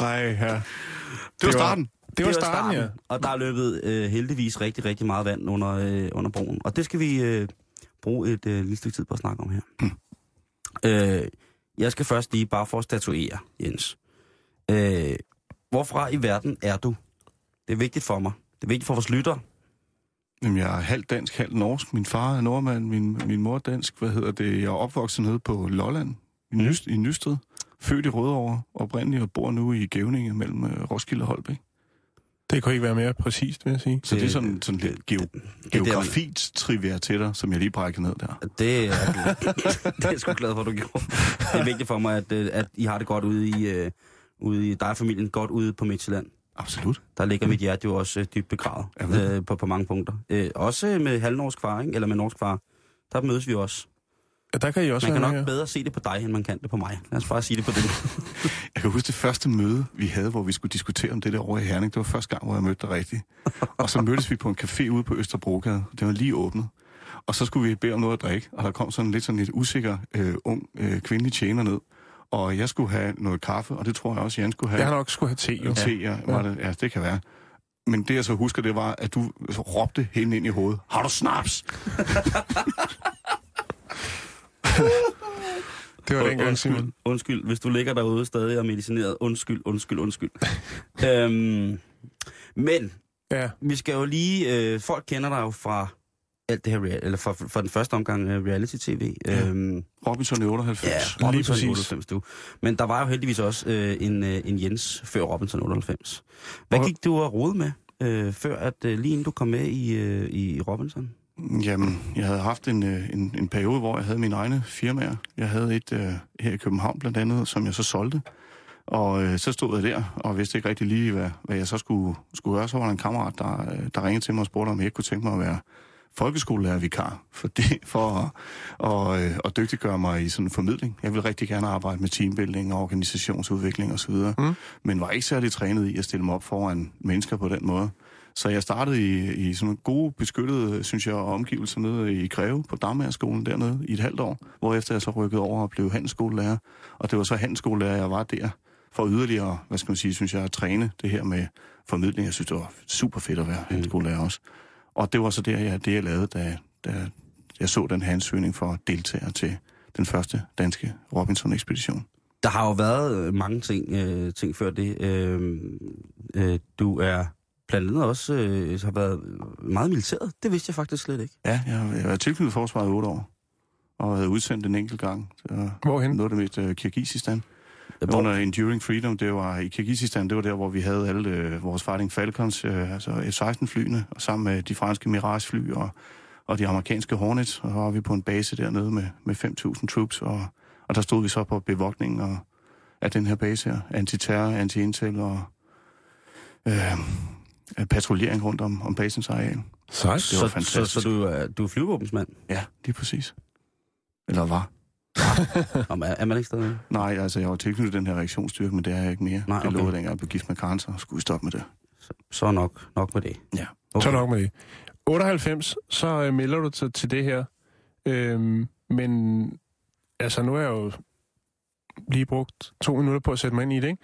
Nej, ja. det var starten. Det var starten, ja. Og der er løbet øh, heldigvis rigtig, rigtig meget vand under, øh, under broen. Og det skal vi øh, bruge et øh, lille stykke tid på at snakke om her. øh, jeg skal først lige bare for at statuere, Jens. Øh, hvorfra i verden er du? Det er vigtigt for mig. Det er vigtigt for vores lytter. Jamen, jeg er halvt dansk, halvt norsk. Min far er nordmand, min, min mor er dansk. Hvad hedder det? Jeg er opvokset nede på Lolland, i, Mm. Nyst, i Nysted. Født i Rødovre oprindeligt, og bor nu i Gævninge mellem øh, Roskilde og Holbæk. Det kunne ikke være mere præcist, vil jeg sige. Så det, det er sådan, sådan lidt geo, geografit trivia til dig, som jeg lige brækker ned der. Det er, <laughs> det er jeg sgu glad for, at du gjorde. Det er vigtigt for mig, at, øh, at I har det godt ude i, øh, ude i dig og familien, godt ude på Midtjylland. Absolut. Der ligger mit hjerte jo også øh, dybt begravet øh, på, på mange punkter. Øh, også med halvnorsk far, ikke? eller med norsk far. Der mødes vi også. Ja, der kan I også Man kan nok ja. bedre se det på dig, end man kan det på mig. Lad os bare sige det på det. <laughs> Jeg kan huske det første møde, vi havde, hvor vi skulle diskutere om det der over i Herning. Det var første gang, hvor jeg mødte dig rigtigt. Og så mødtes vi på en café ude på Østerbrogade. Det var lige åbnet. Og så skulle vi bede om noget at drikke, og der kom sådan lidt sådan lidt usikker øh, ung øh, kvindelig tjener ned. Og jeg skulle have noget kaffe, og det tror jeg også, Jan skulle have. Jeg har nok skulle have te, jo. Te, ja, var det, ja, det kan være. Men det, jeg så husker, det var, at du råbte hende ind i hovedet. Har du snaps? <laughs> <laughs> Det var dengang, undskyld, Simon. undskyld, hvis du ligger derude stadig og er medicineret. Undskyld, undskyld, undskyld. <laughs> øhm, men Ja, vi skal jo lige... Øh, folk kender dig jo fra alt det her, eller for, for den første omgang uh, reality-tv. Ja. Øhm, Robinson i 98. ja, Robinson præcis. i 98, du. Men der var jo heldigvis også øh, en, øh, en Jens før Robinson 98. Hvad gik du og rode med, øh, før at øh, lige inden du kom med i, øh, i Robinson? Jamen, jeg havde haft en, øh, en, en periode, hvor jeg havde mine egne firmaer. Jeg havde et øh, her i København blandt andet, som jeg så solgte. Og øh, så stod jeg der, og vidste ikke rigtig lige, hvad, hvad jeg så skulle, skulle gøre. Så var der en kammerat, der, øh, der ringede til mig og spurgte, om jeg ikke kunne tænke mig at være folkeskolelærervikar for, det, for at, og, øh, at dygtiggøre mig i sådan en formidling. Jeg vil rigtig gerne arbejde med teambuilding og organisationsudvikling osv., mm. men var ikke særlig trænet i at stille mig op foran mennesker på den måde. Så jeg startede i, i sådan nogle gode, beskyttede, synes jeg, omgivelser nede i Greve på Dagmagerskolen dernede i et halvt år, hvorefter jeg så rykkede over og blev handelsskolelærer. Og det var så handelsskolelærer, jeg var der for yderligere, hvad skal man sige, synes jeg, at træne det her med formidling. Jeg synes, det var super fedt at være handelsskolelærer også. Og det var så der, jeg, det, jeg lavede, da, da jeg så den her ansøgning for deltager til den første danske Robinson-ekspedition. Der har jo været mange ting, øh, ting før det. Øh, øh, du er blandt andet også øh, har været meget militæret. Det vidste jeg faktisk slet ikke. Ja, jeg, har- jeg været tilknyttet forsvaret i otte år, og været udsendt en enkelt gang. Var Hvorhen? noget af det mest uh, Kirgisistan. Hvor- Under Enduring Freedom, det var i Kirgisistan, det var der, hvor vi havde alle øh, vores Fighting Falcons, øh, altså F-16-flyene, og sammen med de franske Mirage-fly og, og de amerikanske Hornets, og så var vi på en base dernede med, med 5.000 troops, og, og der stod vi så på bevogtningen og, af den her base her, antiterror, anti-intel og øh, patruljering rundt om, om basens areal. Sejt. Det var så, så, fantastisk. så du, er, du er flyvåbensmand? Ja, lige præcis. Eller var. <laughs> Om, er, er man ikke stadig? Nej, altså jeg var tilknyttet den her reaktionsstyrke, men det er jeg ikke mere. Nej, Det okay. lovede dengang, jeg blev gift med Karen, så skulle vi stoppe med det. Så, så nok, nok med det. Ja. Okay. Så nok med det. 98, så øh, melder du til, til det her. Øhm, men altså, nu har jeg jo lige brugt to minutter på at sætte mig ind i det, ikke?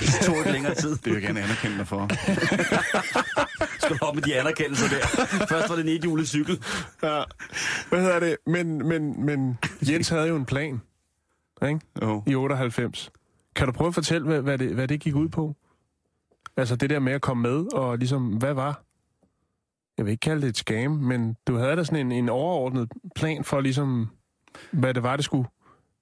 Det tog ikke længere tid. Det vil jeg gerne anerkende dig for. <laughs> Skal du op med de anerkendelser der. Først var det en ethjulet cykel. ja. Hvad hedder det? Men, men, men Jens havde jo en plan, ikke? Jo. I 98. Kan du prøve at fortælle, hvad, hvad, det, hvad det gik ud på? Altså det der med at komme med, og ligesom, hvad var? Jeg vil ikke kalde det et scam, men du havde da sådan en, en overordnet plan for ligesom, hvad det var, det skulle.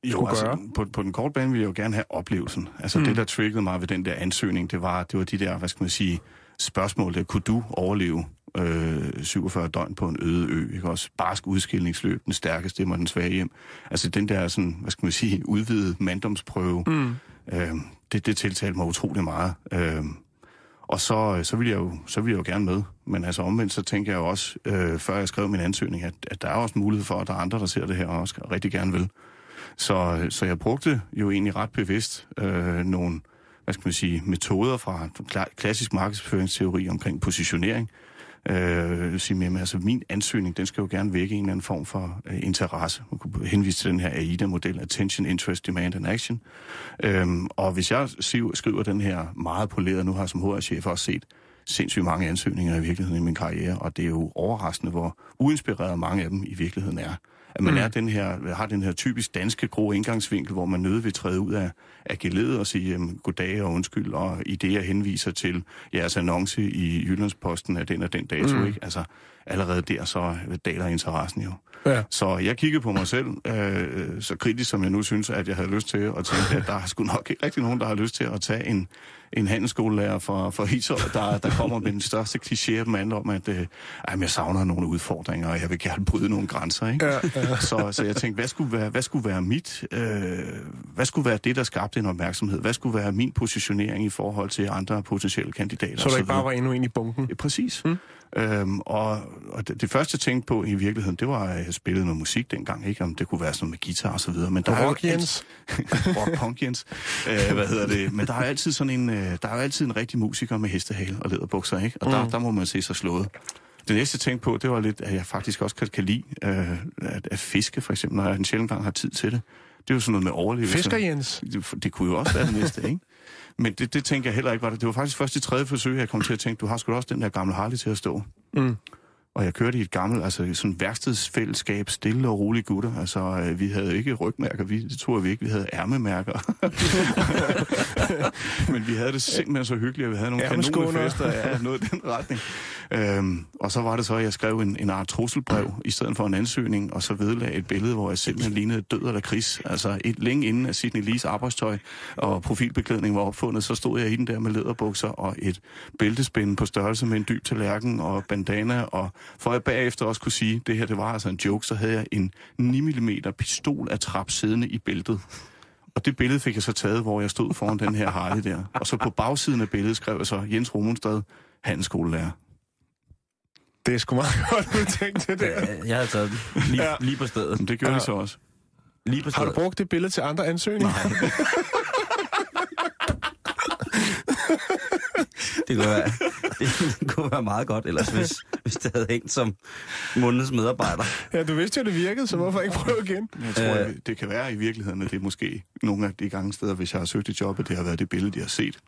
Jo, skulle altså, gøre. på, på den korte bane ville jeg jo gerne have oplevelsen. Altså mm. det, der triggede mig ved den der ansøgning, det var, det var de der, hvad skal man sige, spørgsmål der. Kunne du overleve øh, 47 døgn på en øde ø? Ikke? Også barsk udskillingsløb, den stærkeste stemmer den svage hjem. Altså den der, sådan, hvad skal man sige, udvidede manddomsprøve, mm. øh, det, det tiltalte mig utrolig meget. Øh, og så, øh, så, ville jeg jo, så ville jeg jo gerne med. Men altså omvendt, så tænker jeg jo også, øh, før jeg skrev min ansøgning, at, at der er også mulighed for, at der er andre, der ser det her og også rigtig gerne vil. Så, øh, så jeg brugte jo egentlig ret bevidst øh, nogle hvad skal man sige, metoder fra klassisk markedsføringsteori omkring positionering. Øh, sige med, altså min ansøgning, den skal jo gerne vække en eller anden form for øh, interesse. Man kunne henvise til den her AIDA-model, Attention, Interest, Demand and Action. Øhm, og hvis jeg skriver den her meget polerede, nu har jeg som HR-chef også set sindssygt mange ansøgninger i virkeligheden i min karriere, og det er jo overraskende, hvor uinspireret mange af dem i virkeligheden er. At man mm. er den her, har den her typisk danske grå indgangsvinkel, hvor man nødt vil træde ud af, af geledet og sige jamen, goddag og undskyld, og i det jeg henviser til jeres annonce i Jyllandsposten af den og den dato, mm. ikke? Altså allerede der så daler interessen jo. Ja. Så jeg kiggede på mig selv, øh, så kritisk som jeg nu synes, at jeg havde lyst til, og tænkte, at der er sgu nok ikke rigtig nogen, der har lyst til at tage en, en handelsskolelærer fra, fra Ishøj, der, der kommer med den største kliché af dem andre om, at øh, jeg savner nogle udfordringer, og jeg vil gerne bryde nogle grænser. Ikke? Ja, ja. Så, så jeg tænkte, hvad skulle være, hvad skulle være mit, øh, hvad skulle være det, der skabte en opmærksomhed? Hvad skulle være min positionering i forhold til andre potentielle kandidater? Så der ikke bare var endnu en i bunken. Ja, præcis. Mm. Øhm, og og det, det første, jeg tænkte på i virkeligheden, det var, at jeg spillede noget musik dengang, ikke? Om det kunne være sådan med guitar og så videre. Men der er Rock Jens. <laughs> rock punk Jens. Øh, hvad hedder det? Men der er altid sådan en, øh, der er altid en rigtig musiker med hestehale og læderbukser, ikke? Og der, der må man se sig slået. Det næste, jeg tænkte på, det var lidt, at jeg faktisk også kan, kan lide øh, at, at fiske, for eksempel, når jeg en sjældent gang har tid til det. Det er jo sådan noget med overlevelse. Fisker Jens. Det, det kunne jo også være det næste, ikke? Men det, det tænker jeg heller ikke var det. Det var faktisk først i tredje forsøg, jeg kom til at tænke, du har sgu også den der gamle Harley til at stå. Mm. Og jeg kørte i et gammelt, altså sådan værkstedsfællesskab, stille og rolige gutter. Altså, øh, vi havde ikke rygmærker, vi, det tror vi ikke, vi havde ærmemærker. <laughs> Men vi havde det simpelthen så hyggeligt, at vi havde nogle kanonefester, ja, noget i den retning. Øhm, og så var det så, at jeg skrev en, en art trusselbrev i stedet for en ansøgning, og så vedlagde et billede, hvor jeg simpelthen lignede død eller kris. Altså et længe inden, at Sidney Lees arbejdstøj og profilbeklædning var opfundet, så stod jeg i den der med læderbukser og et bæltespænde på størrelse med en dyb tallerken og bandana, og for jeg bagefter også kunne sige, at det her det var altså en joke, så havde jeg en 9 mm pistol af trap siddende i bæltet. Og det billede fik jeg så taget, hvor jeg stod foran den her Harley der. Og så på bagsiden af billedet skrev jeg så Jens Romunstad, handelsskolelærer. Det er sgu meget <laughs> godt udtænkt, det der. Øh, Jeg har taget den lige, Ja. lige på stedet. Men det gjorde Ja. ja. de så også. Lige på Har du stedet. brugt det billede til andre ansøgninger? <laughs> Det kunne, være, det <laughs> kunne være meget godt, ellers hvis, hvis det havde hængt som månedens medarbejder. Ja, du vidste jo, det virkede, så hvorfor ikke prøve igen? Jeg tror, Øh. det kan være i virkeligheden, at det er måske nogle af de gange steder, hvis jeg har søgt et job, at det har været det billede, de har set.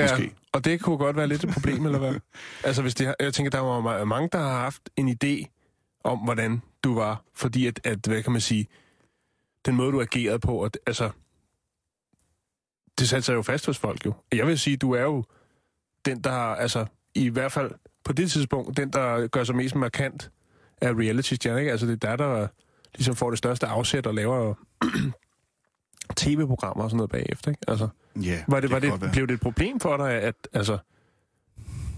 Måske. Ja, og det kunne godt være lidt et problem, eller hvad? <laughs> Altså, hvis det, har- jeg tænker, der var ma- mange, der har haft en idé om, hvordan du var, fordi at, at hvad kan man sige, den måde, du agerede på, at, altså, det satte sig jo fast hos folk jo. Jeg vil sige, du er jo den, der, altså, i hvert fald på det tidspunkt, den, der gør sig mest markant af reality-stjerner, ikke? Altså, det er der, der ligesom får det største afsæt og laver <clears throat> tv-programmer og sådan noget bagefter, ikke? Altså, Ja, var det, var det, være. blev det et problem for dig, at, altså,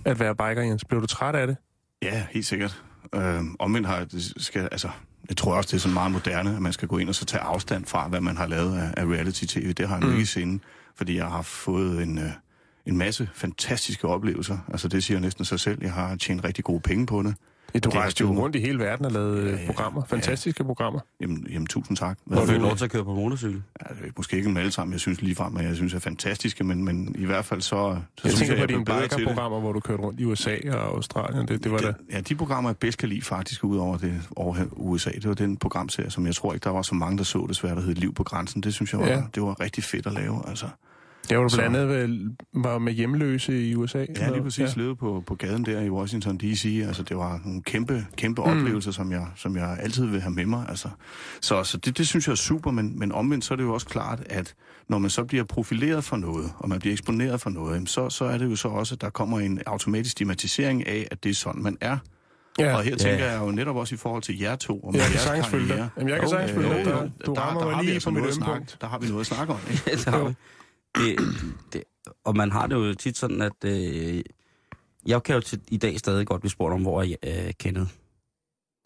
at være biker, Jens? Blev du træt af det? Ja, helt sikkert. Øh, omvendt har det skal, altså, jeg tror også, det er sådan meget moderne, at man skal gå ind og så tage afstand fra, hvad man har lavet af, af reality-tv. Det har jeg Mm. ikke i sinde, fordi jeg har fået en, øh, en masse fantastiske oplevelser. Altså, det siger næsten sig selv. Jeg har tjent rigtig gode penge på det. Ja, du Det rejste jo rundt i hele verden og lavede Ja, ja, ja, programmer. Fantastiske programmer. Jamen, jamen tusind tak. Hvor du fik Hvad- lov til at køre på motorcykel. Ja, det er måske ikke dem alle sammen, jeg synes ligefrem, at jeg synes er fantastiske, men, men i hvert fald så, så Jeg synes tænker jeg, på jeg dine det. biker-programmer, hvor du kørte rundt i USA og Australien. Det, det var da... Det, ja, de programmer, jeg bedst kan lide faktisk, udover det over USA, det var den programserie, som jeg tror ikke, der var så mange, der så desværre, der hed Liv på grænsen. Det synes jeg var, Ja. ja. det var rigtig fedt at lave, altså. Jeg var du blandt andet var med hjemløse i USA. Ja, lige præcis. Ja. Levede på, på gaden der i Washington D.C. Altså, det var nogle kæmpe, kæmpe mm. oplevelser, som jeg, som jeg altid vil have med mig. Altså. Så, så det, det synes jeg er super, men, men omvendt så er det jo også klart, at når man så bliver profileret for noget, og man bliver eksponeret for noget, så, så er det jo så også, at der kommer en automatisk stigmatisering af, at det er sådan, man er. Ja. Og her Ja. tænker jeg jo netop også i forhold til jer to. Og med Jeg kan sagtens følge dig. Jamen, jeg kan sagtens følge dig. du rammer mig lige på mit noget at ømme snakke- punkt. Der har vi noget at snakke om. Ikke? <laughs> det. Det, det, og man har det jo tit sådan, at øh, jeg kan jo til, i dag stadig godt blive spurgt om, hvor er øh, Kenneth.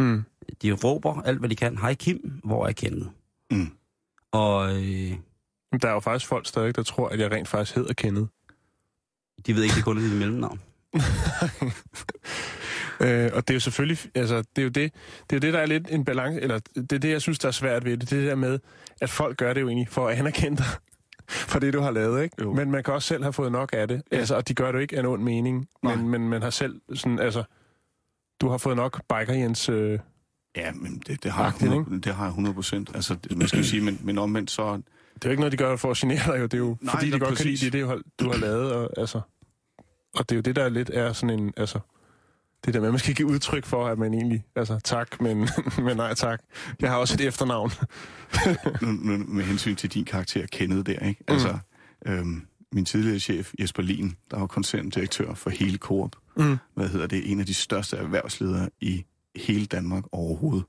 Mm. De råber alt, hvad de kan. Hej Kim, hvor er Kenneth? Mm. Og øh, Der er jo faktisk folk stadig, der tror, at jeg rent faktisk hedder Kenneth. de ved ikke, det kun er dit mellemnavn. <laughs> Øh, og det er jo selvfølgelig, altså, det er jo det, det er jo det, der er lidt en balance, eller det er det, jeg synes, der er svært ved det, det det der med, at folk gør det jo egentlig for at anerkende dig for det, du har lavet, ikke? Jo. Men man kan også selv have fået nok af det, altså, og de gør det jo ikke af en ond mening, Nej. men, men man har selv sådan, altså, du har fået nok biker Jens, øh, Ja, men det, det, har, jeg Agtigt, 100, det har jeg 100 procent. Altså, det, man skal jo sige, men, men omvendt så... det er jo ikke noget, de gør for at genere dig, jo. det er jo Nej, fordi, de ja, godt kan lide præcis. det, det, du har lavet, og, altså, og det er jo det, der lidt er sådan en, altså, det der med, at man skal give udtryk for, at man egentlig, altså tak, men, <laughs> men nej tak. Jeg har også et efternavn. <laughs> nu, med hensyn til din karakter, Kenneth der, ikke? Altså, øhm, min tidligere chef, Jesper Lien, der var koncerndirektør for hele Coop. Mm. Hvad hedder det? En af de største erhvervsledere i hele Danmark overhovedet.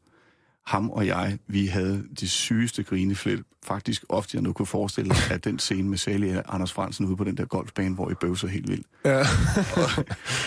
Ham og jeg, vi havde de sygeste grineflæt. Faktisk ofte, jeg nu kunne forestille mig, at den scene med Sally og Anders Fransen ude på den der golfbane, hvor I bøvser helt vildt. Ja.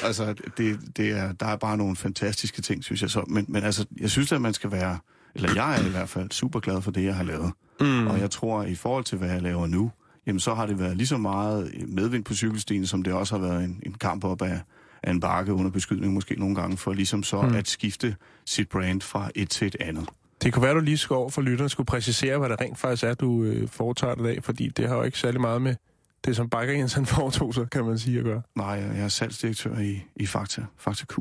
altså, det, det er, der er bare nogle fantastiske ting, synes jeg så. Men, men altså, jeg synes, at man skal være, eller jeg er i hvert fald super glad for det, jeg har lavet. Mm. Og jeg tror, at i forhold til, hvad jeg laver nu, jamen så har det været lige så meget medvind på cykelstien, som det også har været en, en kamp op af, af en bakke under beskydning måske nogle gange, for ligesom så Mm. at skifte sit brand fra et til et andet. Det kunne være, du lige skulle over for lytterne skulle præcisere, hvad det rent faktisk er, du øh, foretager dig af, fordi det har jo ikke særlig meget med det, som Bakker Jens han <laughs> foretog sig, kan man sige, at gøre. Nej, jeg er salgsdirektør i, i Fakta, Fakta Q.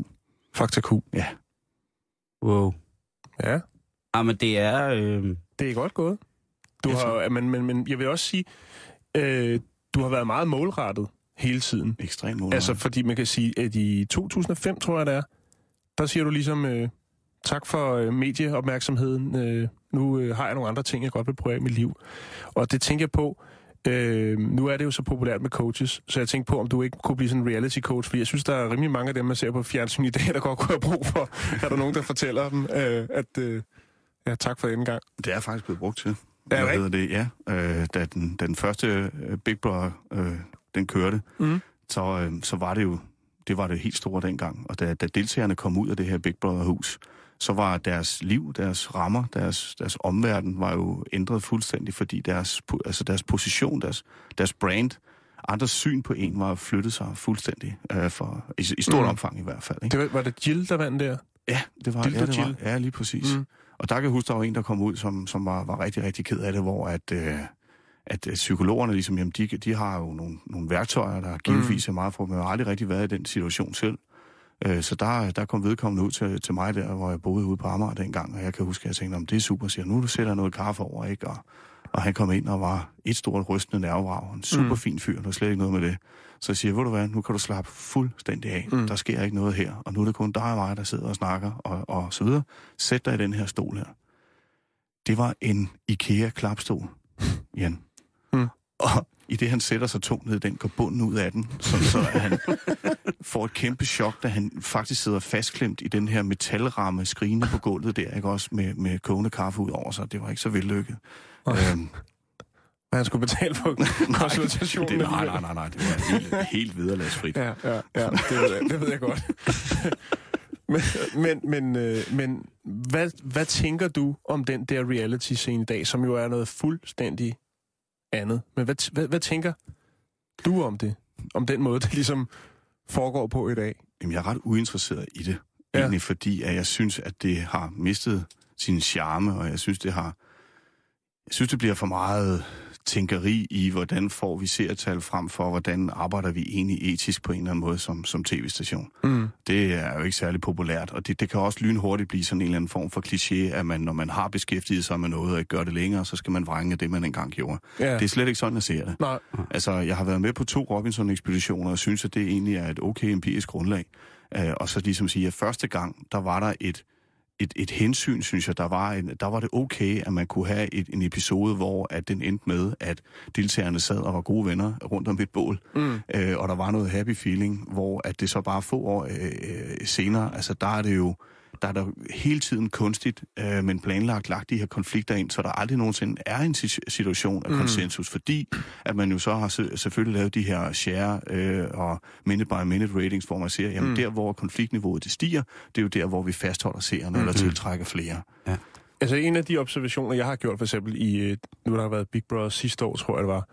Fakta Q. Ja. Wow. Ja, Ah, men det er... Øh, det er godt gået. Du Jeg har, men, men, men jeg vil også sige, øh, du har været meget målrettet hele tiden. Ekstremt målrettet. Altså, fordi man kan sige, at i 2005, tror jeg det er, der siger du ligesom, øh, tak for øh, medieopmærksomheden. Øh, nu øh, har jeg nogle andre ting, jeg godt vil prøve af i mit liv. Og det tænker jeg på, Øh, nu er det jo så populært med coaches, så jeg tænkte på, om du ikke kunne blive sådan en reality coach, fordi jeg synes, der er rimelig mange af dem, man ser på fjernsyn i dag, der godt kunne have brug for. <laughs> er der nogen, der fortæller dem, øh, at øh, ja, tak for den gang. Det er faktisk blevet brugt til. Er det det? Ja, øh, da den, da den første øh, Big Brother, øh, den kørte, Mm. så, øh, så var det jo det var det helt store dengang. Og da, da deltagerne kom ud af det her Big Brother-hus, så var deres liv, deres rammer, deres, deres omverden var jo ændret fuldstændig, fordi deres, altså deres position, deres, deres brand, andres syn på en var flyttet sig fuldstændig, øh, for, i, i stort Mm. omfang i hvert fald. Ikke? Det var, var det Jill, der vandt der? Ja, det var, Dildo ja, det var Jill. ja, lige præcis. Mm. Og der kan jeg huske, der var en, der kom ud, som, som var, var rigtig, rigtig ked af det, hvor at, øh, at øh, psykologerne, ligesom, jamen, de, de har jo nogle, nogle værktøjer, der givetvis er meget for, men jeg har aldrig rigtig været i den situation selv. Øh, så der, der kom vedkommende ud til, til mig der, hvor jeg boede ude på Amager dengang, og jeg kan huske, at jeg tænkte, om det er super, siger, nu du sætter noget kaffe over, ikke? Og, og han kom ind og var et stort rystende nervevrag, en super fin fyr, der slet ikke noget med det. Så jeg siger, ved du hvad, nu kan du slappe fuldstændig af. Mm. Mm. Der sker ikke noget her, og nu er det kun dig og mig, der sidder og snakker, og, og så videre. Sæt dig i den her stol her. Det var en IKEA-klapstol, Jan. I det, han sætter sig tungt ned i den, går bunden ud af den, så, så han <laughs> får et kæmpe chok, da han faktisk sidder fastklemt i den her metalramme, skrigende på gulvet der, ikke også, med, med kogende kaffe ud over sig. Det var ikke så vellykket. Okay. Øhm, Og han skulle betale for <laughs> konsultationen. det, nej, alligevel. nej, nej, nej, det var helt, helt vederlagsfrit. Ja, ja, ja det, ved jeg, det ved jeg godt. <laughs> men men, men, øh, men hvad, hvad tænker du om den der reality-scene i dag, som jo er noget fuldstændig andet? Men hvad, hvad, hvad tænker du om det? Om den måde, det ligesom foregår på i dag? Jamen, jeg er ret uinteresseret i det. Ja. Egentlig fordi, at jeg synes, at det har mistet sin charme, og jeg synes, det har... Jeg synes, det bliver for meget tænkeri i, hvordan får vi seertal frem for, hvordan arbejder vi egentlig etisk på en eller anden måde som, som tv-station. Mm. Det er jo ikke særlig populært, og det, det kan også lynhurtigt blive sådan en eller anden form for kliché, at man, når man har beskæftiget sig med noget og ikke gør det længere, så skal man vrænge det, man engang gjorde. Ja. Det er slet ikke sådan, jeg ser det. Nej. Altså, jeg har været med på to Robinson-ekspeditioner, og synes, at det egentlig er et okay empirisk grundlag. Uh, og så ligesom sige, at første gang, der var der et, et, et hensyn, synes jeg, der var, en, der var det okay, at man kunne have et, en episode, hvor at den endte med, at deltagerne sad og var gode venner rundt om et bål, Mm. uh, og der var noget happy feeling, hvor at det så bare få år uh, senere, altså der er det jo, der er der hele tiden kunstigt, øh, men planlagt lagt de her konflikter ind, så der aldrig nogensinde er en si- situation af Mm. konsensus, fordi at man jo så har se- selvfølgelig lavet de her share øh, og minute-by-minute ratings, hvor man siger, jamen Mm. mm. der, hvor konfliktniveauet det stiger, det er jo der, hvor vi fastholder seerne eller Mm. tiltrækker flere. Altså en af de observationer, jeg har gjort for eksempel i, øh, nu der har været Big Brother sidste år, tror jeg det var,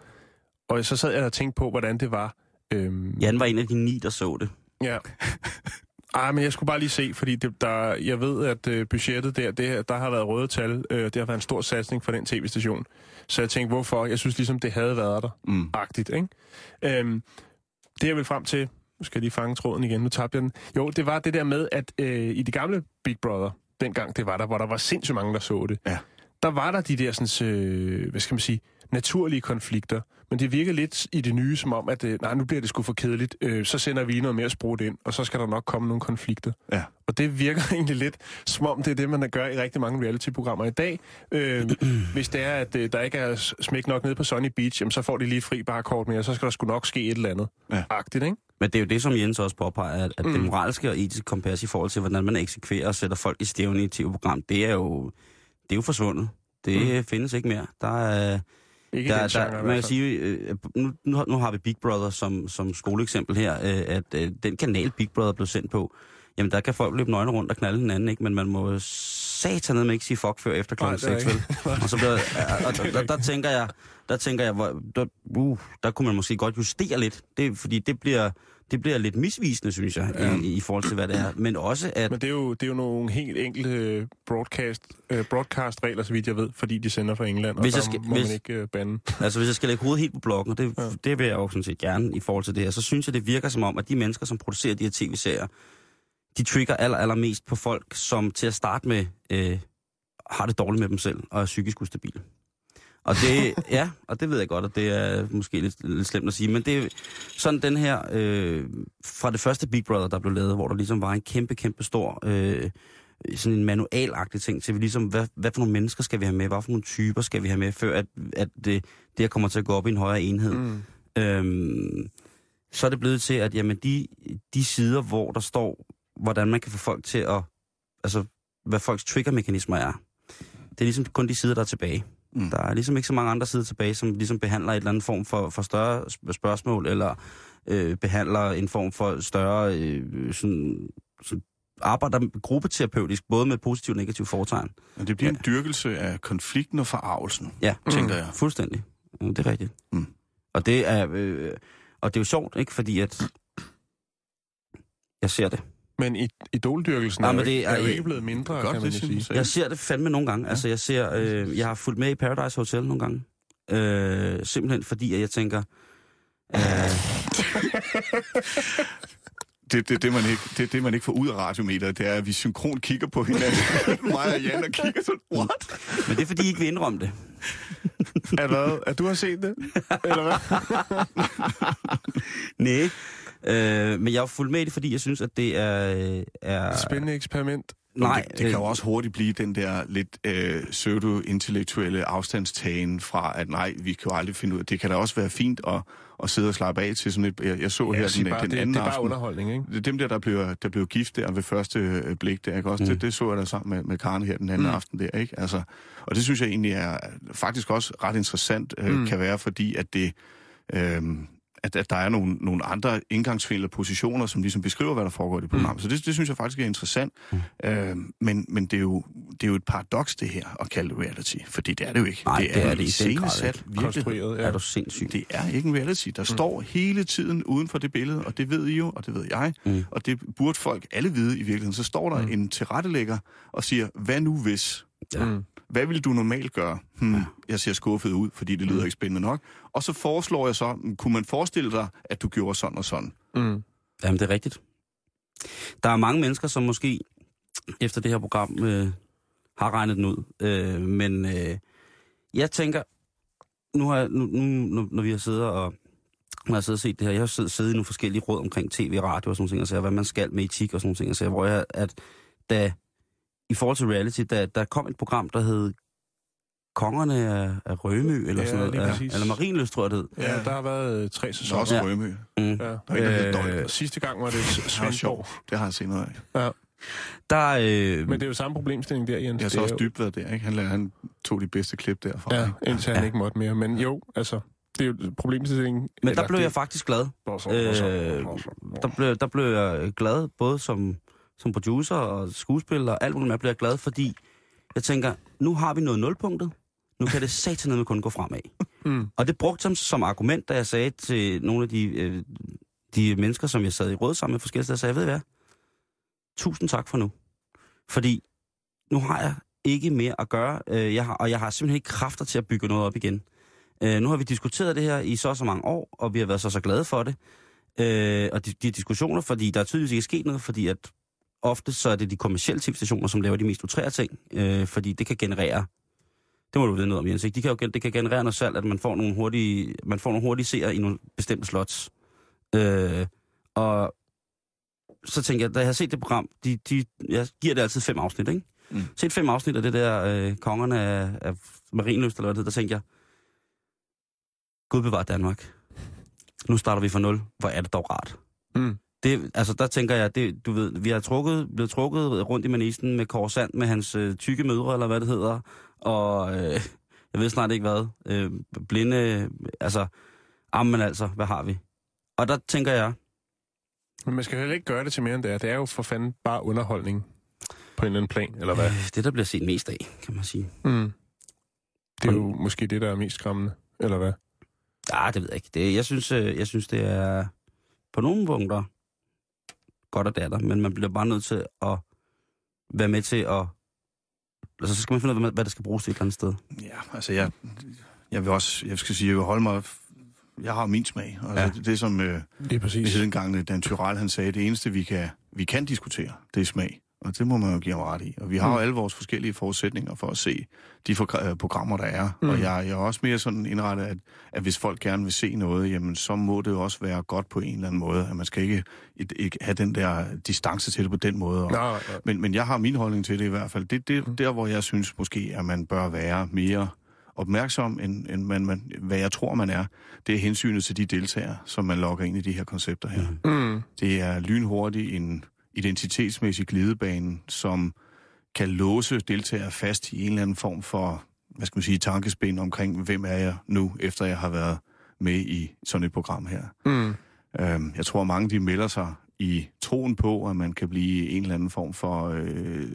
og så sad jeg og tænkte på, hvordan det var. Øhm, Jan var en af de ni, der så det. Ja. <laughs> Ej, men jeg skulle bare lige se, fordi det, der, jeg ved, at øh, budgettet der, det, der har været røde tal. Øh, det har været en stor satsning for den tv-station. Så jeg tænkte, hvorfor? Jeg synes ligesom, det havde været der. Mm. Agtigt, ikke? Øhm, det jeg vil frem til, nu skal jeg lige fange tråden igen, nu tabte jeg den. Jo, det var det der med, at øh, i det gamle Big Brother, dengang det var der, hvor der var sindssygt mange, der så det, Ja. der var der de der, sådan, øh, hvad skal man sige, naturlige konflikter. Men det virker lidt i det nye, som om, at øh, nej, nu bliver det sgu for kedeligt. Øh, så sender vi lige noget mere sprut ind, og så skal der nok komme nogle konflikter. Ja. Og det virker <laughs> egentlig lidt, som om det er det, man gør i rigtig mange reality-programmer i dag. Øh, <clears throat> hvis det er, at øh, der ikke er smæk nok nede på Sunny Beach, jamen, så får de lige fri barkort mere, så skal der sgu nok ske et eller andet. Ja. Agtigt, ikke? Men det er jo det, som Jens også påpeger, at, at Mm. det moralske og etiske kompas i forhold til, hvordan man eksekverer og sætter folk i stævne i et tv-program, det er jo, det er jo forsvundet. Det mm. findes ikke mere. Der er, Ikke der, genre, der, man kan sige, øh, nu, nu har- nu har vi Big Brother som, som skoleeksempel her, øh, at øh, den kanal Big Brother blev sendt på, jamen der kan folk løbe nøgne rundt og knalde hinanden, ikke? men man må satan med ikke sige fuck før efter klokken Nej, det er 6, vel? <laughs> Og så bliver, og der, der, der, tænker jeg, der tænker jeg, hvor, der, uh, der kunne man måske godt justere lidt, det, fordi det bliver, det bliver lidt misvisende, synes jeg, ja. i, i forhold til, hvad det er. Men også, at Men det er, jo, det er jo nogle helt enkelte øh, broadcast, øh, broadcast-regler, så vidt jeg ved, fordi de sender fra England, og Hvis jeg skal- må hvis- man ikke øh, bande. Altså, hvis jeg skal lægge hovedet helt på blokken, det, ja. det vil jeg jo sådan set gerne i forhold til det her, så synes jeg, det virker som om, at de mennesker, som producerer de her tv-serier, de trigger aller, allermest på folk, som til at starte med øh, har det dårligt med dem selv og er psykisk ustabile. Og det, ja, og det ved jeg godt, og det er måske lidt, lidt slemt at sige, men det er sådan den her, øh, fra det første Big Brother, der blev lavet, hvor der ligesom var en kæmpe, kæmpe stor øh, sådan en manualagtig ting til, vi ligesom, hvad, hvad for nogle mennesker skal vi have med, hvad for nogle typer skal vi have med, før at, at det, det her kommer til at gå op i en højere enhed. Mm. Øhm, så er det blevet til, at jamen, de, de sider, hvor der står, hvordan man kan få folk til at, altså, hvad folks triggermekanismer er, det er ligesom kun de sider, der er tilbage. Mm. Mm. Der er ligesom ikke så mange andre sider tilbage, som ligesom behandler et eller andet form for, for større sp- spørgsmål, eller øh, behandler en form for større øh, sådan, sådan arbejder gruppeterapeutisk, både med positiv og negativ foretegn. Men det bliver en dyrkelse af konflikten og forarvelsen, Ja, tænker jeg. fuldstændig. Ja, det er rigtigt. Mm. Og det er øh, og det er jo sjovt, ikke? Fordi at jeg ser det. Men i, idoldyrkelsen Nej, er, men det ikke, er er jo ikke- blevet mindre, Godt, kan man det sige. jeg. Jeg ser det fandme nogle gange. Altså, jeg ser, øh, jeg har fulgt med i Paradise Hotel nogle gange. Øh, simpelthen fordi, at jeg tænker, øh, <laughs> Det, det, det, man ikke, det, det, man ikke får ud af radiometeret, det er, at vi synkron kigger på hinanden. <laughs> Mig og Jan, og kigger sådan, what? men det er fordi, I ikke vil indrømme det. Er, hvad? at du har set det? <laughs> Eller hvad? Nej. Øh, men jeg har fulgt med i det, fordi jeg synes, at det er... øh, er Spændende eksperiment. nej, det, det kan jo også hurtigt blive den der lidt øh, pseudo-intellektuelle afstandstagen fra, at nej, vi kan jo aldrig finde ud af det. kan da også være fint at, at sidde og slappe af til sådan et... Jeg, jeg så Ja, her den, bare, den det, anden det er bare aften. underholdning, ikke? Det er dem der, der blev, der blev gift der ved første øh, blik der, ikke også? Mm. Det, det så jeg da sammen med, med Karen her den anden mm. aften der, ikke? Altså, og det synes jeg egentlig er faktisk også ret interessant, øh, mm. kan være, fordi at det... Øh, at, at der er nogle, nogle andre indgangsvinkler positioner, som ligesom beskriver, hvad der foregår i det program. Mm. Så det, det synes jeg faktisk er interessant. Mm. Øh, men men det, er jo, det er jo et paradoks, det her, at kalde det reality. Fordi det er det jo ikke. Nej, det er det i den grad. Konstrueret, er du sindssyg. Det er ikke en reality. Der mm. står hele tiden uden for det billede, og det ved I jo, og det ved jeg, Mm. og det burde folk alle vide i virkeligheden. Så står der mm. en tilrettelægger og siger, hvad nu hvis? Ja. Mm. Hvad vil du normalt gøre? Hmm, ja. Jeg ser skuffet ud, fordi det lyder Mm. ikke spændende nok. Og så foreslår jeg så, hmm, kunne man forestille dig, at du gjorde sådan og sådan? Mm. Jamen, det er rigtigt. Der er mange mennesker, som måske efter det her program øh, har regnet den ud. Øh, men øh, jeg tænker, nu har jeg, nu, nu, når vi har siddet og når jeg har siddet og set det her, jeg har siddet, siddet i nogle forskellige råd omkring tv, radio og sådan nogle ting, og så hvad man skal med etik og sådan nogle ting, og så hvor jeg, at da, i forhold til reality, da der kom et program, der hed Kongerne af, af Rømø, eller Ja, sådan noget, lige ja, præcis. eller Marienløst, tror jeg det hed. Ja, der har været øh, tre Så sæsoner. også Ja. Rømø. Mm. Ja. Der er der Øh. Og sidste gang var det Det Svendborg. sjovt. Det har jeg set noget af. Ja. Der, øh, Men det er jo samme problemstilling der, Jens. Jeg har Det så også dybt været der, ikke? Han, han tog de bedste klip derfra. Ja, ikke? indtil han Ja. ikke måtte mere. Men jo, altså, det er jo problemstillingen. men der blev jeg faktisk glad. Øh, der blev, der blev jeg glad, både som, som producer og skuespiller og alt muligt, jeg glad, fordi jeg tænker, nu har vi noget nulpunktet, nu kan det <laughs> satanede kun gå fremad. Mm. Og det brugte som, som argument, da jeg sagde til nogle af de, øh, de mennesker, som jeg sad i råd sammen med forskellige steder, sagde, jeg ved hvad, tusind tak for nu. Fordi nu har jeg ikke mere at gøre, øh, jeg har, og jeg har simpelthen ikke kræfter til at bygge noget op igen. Øh, nu har vi diskuteret det her i så og så mange år, og vi har været så så glade for det. Øh, og de, de diskussioner, fordi der er tydeligvis ikke sket noget, fordi at ofte så er det de kommercielle tv-stationer, som laver de mest utrære ting, øh, fordi det kan generere, det må du vide noget om, Jens, ikke? De kan jo, det kan generere noget salg, at man får nogle hurtige, man får nogle hurtige seere i nogle bestemte slots. Øh, og så tænker jeg, da jeg har set det program, de, de, jeg giver det altid fem afsnit, ikke? Mm. Set fem afsnit af det der øh, Kongerne af, af Marienløst, eller hvad det hedder, der tænkte jeg, Gud bevar Danmark. Nu starter vi fra nul. Hvor er det dog rart. Mm. Det, altså, der tænker jeg, det, du ved, vi har trukket, blevet trukket rundt i manisen med Korsand, med hans øh, tykke mødre, eller hvad det hedder, og øh, jeg ved snart ikke hvad, øh, blinde, altså, jamen altså, hvad har vi? Og der tænker jeg, Men man skal heller ikke gøre det til mere end det er. Det er jo for fanden bare underholdning på en eller anden plan, eller hvad? øh, det der bliver set mest af, kan man sige. Mm. Det er jo måske det, der er mest skræmmende, eller hvad? Ja, det ved jeg ikke. Det, jeg, synes, øh, jeg synes, det er på nogle punkter godt at datter, men man bliver bare nødt til at være med til at... Altså, så skal man finde ud af, hvad- der skal bruges til et eller andet sted. Ja, altså jeg, jeg vil også, jeg skal sige, jeg vil holde mig, jeg har min smag. Altså, Ja. det, det som øh, Det er præcis. engang, Dan Tyrell, han sagde, det eneste vi kan, vi kan diskutere, det er smag. Og det må man jo give ham ret i. Og vi har jo Mm. alle vores forskellige forudsætninger for at se de for, øh, programmer, der er. Mm. Og jeg, jeg er også mere sådan indrettet, at, at hvis folk gerne vil se noget, jamen så må det jo også være godt på en eller anden måde. At man skal ikke, ikke, ikke have den der distance til det på den måde. Og, Nej, nej. men, men jeg har min holdning til det i hvert fald. Det er Mm. der, hvor jeg synes måske, at man bør være mere opmærksom, end, end man, man, hvad jeg tror, man er. Det er hensynet til de deltagere, som man logger ind i de her koncepter her. Mm. Det er lynhurtigt en identitetsmæssig glidebane, som kan låse deltagere fast i en eller anden form for, hvad skal man sige, tankespind omkring, hvem er jeg nu, efter jeg har været med i sådan et program her. Mm. Øhm, jeg tror, mange de melder sig i troen på, at man kan blive en eller anden form for øh,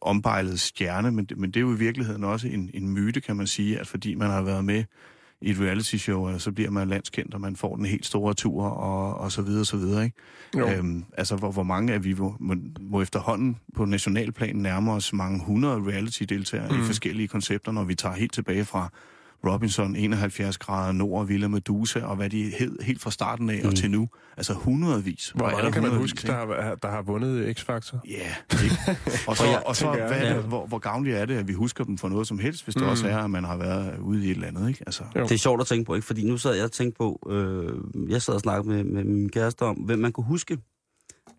ombejlet stjerne, men, det- men det er jo i virkeligheden også en, en myte, kan man sige, at fordi man har været med i et reality show, øh, så bliver man landskendt, og man får den helt store tur, og, og så videre, og så videre, ikke? Jo. Øhm, altså, hvor, hvor mange af vi må, må, må efterhånden på nationalplan nærme os mange hundrede reality-deltagere mm. i forskellige koncepter, når vi tager helt tilbage fra Robinson, 71 grader nord, Villa Medusa, og hvad de hed helt fra starten af mm. og til nu. Altså hundredvis. Hvor Og mange kan man huske, der har, der har vundet X-Factor? Ja, ikke? Og så, <laughs> jeg og så hvad er ja. det, hvor, hvor gavnligt er det, at vi husker dem for noget som helst, hvis det Mm. også er, at man har været ude i et eller andet, ikke? Altså, Jo. Det er sjovt at tænke på, ikke? Fordi nu sad jeg og tænkte på, øh, jeg sad og snakkede med, med min kæreste om, hvem man kunne huske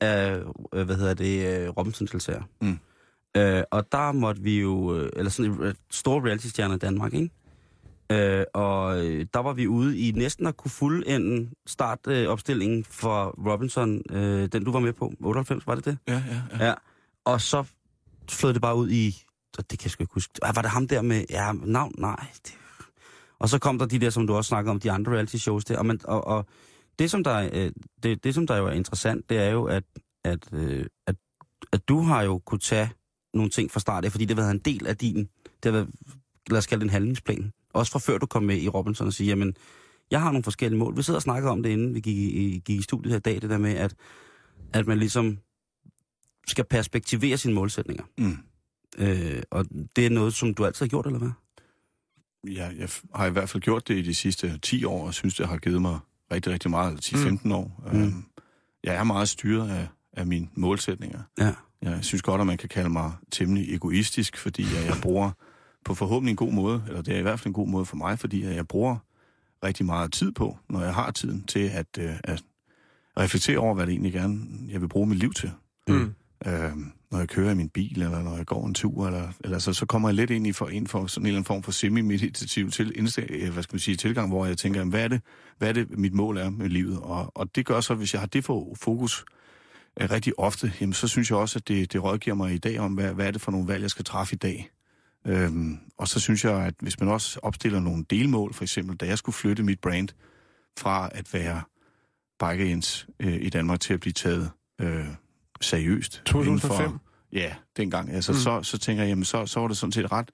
af, øh, hvad hedder det, øh, robinson deltager Mm. Øh, og der måtte vi jo, øh, eller sådan en øh, stor reality-stjerne i Danmark, ikke? Øh, og øh, der var vi ude i næsten at kunne fuldende startopstillingen øh, opstillingen for Robinson, øh, den du var med på, 98, var det det? ja, ja, ja. Ja. Og så flød det bare ud i... så Det kan jeg sgu ikke huske. Ah, var det ham der med... Ja, navn? Nej. Det... Og så kom der de der, som du også snakker om, de andre reality shows der. Og, man, og, og det, som der, er, øh, det, det, som der jo er interessant, det er jo, at, at, øh, at, at du har jo kunne tage nogle ting fra start af, fordi det har været en del af din... Det har været, lad os kalde det en handlingsplan. Også fra før du kom med i Robinson og sige, jamen, jeg har nogle forskellige mål. Vi sidder og snakker om det, inden vi gik i, gik i studiet her i dag, det der med, at, at man ligesom skal perspektivere sine målsætninger. Mm. Øh, og det er noget, som du altid har gjort, eller hvad? Jeg, jeg har i hvert fald gjort det i de sidste 10 år, og synes, det har givet mig rigtig, rigtig meget, eller 10-15 år. Mm. Øhm, jeg er meget styret af, af mine målsætninger. Ja. Jeg synes godt, at man kan kalde mig temmelig egoistisk, fordi jeg, jeg bruger på forhåbentlig en god måde, eller det er i hvert fald en god måde for mig, fordi jeg bruger rigtig meget tid på, når jeg har tiden til at, øh, at reflektere over, hvad det egentlig gerne jeg vil bruge mit liv til. Mm. Øh, når jeg kører i min bil, eller når jeg går en tur, eller, eller så, så kommer jeg lidt ind i for, ind for sådan en eller anden form for semi-meditativ til, indstil- øh, hvad skal man sige, tilgang, hvor jeg tænker, hvad er, det, hvad er det, mit mål er med livet? Og, og det gør så, hvis jeg har det for fokus øh, rigtig ofte, jamen, så synes jeg også, at det, det rådgiver mig i dag om, hvad, hvad er det for nogle valg, jeg skal træffe i dag. Øhm, og så synes jeg, at hvis man også opstiller nogle delmål, for eksempel, da jeg skulle flytte mit brand fra at være Biker Jens øh, i Danmark til at blive taget øh, seriøst. 2005? indenfor- Ja, dengang. Altså, Mm. så, så tænker jeg, jamen, så, så var det sådan set ret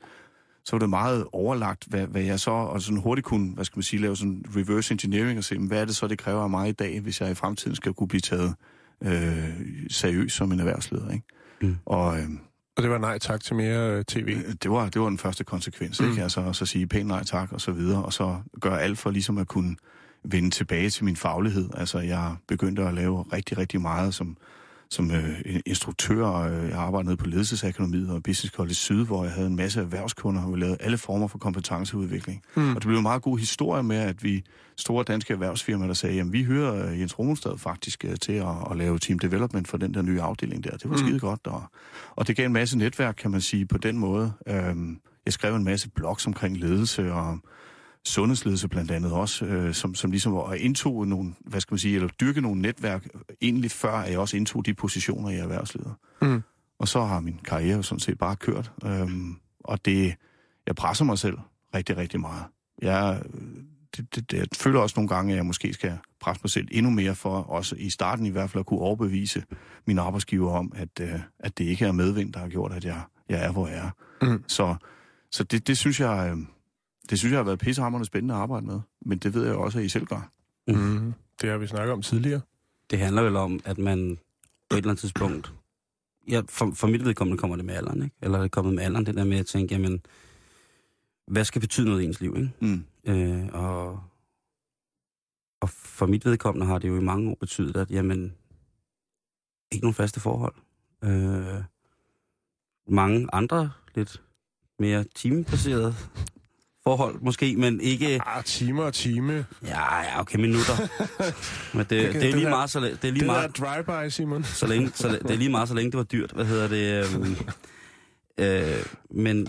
så var det meget overlagt, hvad, hvad jeg så, og sådan hurtigt kunne, hvad skal man sige, lave sådan reverse engineering og se, hvad er det så, det kræver af mig i dag, hvis jeg i fremtiden skal kunne blive taget øh, seriøst som en erhvervsleder, ikke? Mm. Og øh, Og det var nej tak til mere øh, tv. Øh, Det var, det var den første konsekvens, Mm. ikke? Altså, og så sige pænt nej tak, og så videre, og så gøre alt for ligesom at kunne vende tilbage til min faglighed. Altså, jeg begyndte at lave rigtig, rigtig meget som, som øh, instruktør, øh, jeg arbejdede nede på Ledelsesakademiet og Business College Syd, hvor jeg havde en masse erhvervskunder, og vi lavede alle former for kompetenceudvikling. Mm. Og det blev en meget god historie med, at vi store danske erhvervsfirmaer, der sagde, jamen vi hører øh, Jens Romenstad faktisk øh, til at, at lave team development for den der nye afdeling der. Det var Mm. skide godt, og, og det gav en masse netværk, kan man sige, på den måde. Øhm, jeg skrev en masse blogs omkring ledelse og sundhedsledelse blandt andet også, øh, som, som ligesom var indtog nogle, hvad skal man sige, eller dyrke nogle netværk, egentlig før at jeg også indtog de positioner i erhvervslivet. Mm. Og så har min karriere jo sådan set bare kørt. Øhm, og det, jeg presser mig selv rigtig, rigtig meget. Jeg, det, det, det, jeg føler også nogle gange, at jeg måske skal presse mig selv endnu mere for, også i starten i hvert fald, at kunne overbevise min arbejdsgiver om, at, øh, at det ikke er medvind, der har gjort, at jeg, jeg er, hvor jeg er. Mm. Så, så det, det synes jeg... Øh, det synes jeg har været pissehammerende spændende at arbejde med. Men det ved jeg også, at I selv gør. Mm. Det har vi snakket om tidligere. Det handler vel om, at man på et eller andet tidspunkt... Ja, for, for mit vedkommende kommer det med alderen, ikke? Eller er det kommet med alderen, det der med at tænke, jamen, hvad skal betyde noget i ens liv, ikke? Mm. Øh, og, og for mit vedkommende har det jo i mange år betydet, at jamen, ikke nogen faste forhold. Øh, mange andre lidt mere timebaserede forhold måske, men ikke... Ah, time og time. Ja, ja, okay, minutter. <laughs> Men det, Det det, kan- det er lige der- meget, så, det er lige Det meget, drive-by, Simon. så længe, så det er lige meget, så længe det var dyrt. Hvad hedder det? Øhm, <laughs> øh, men...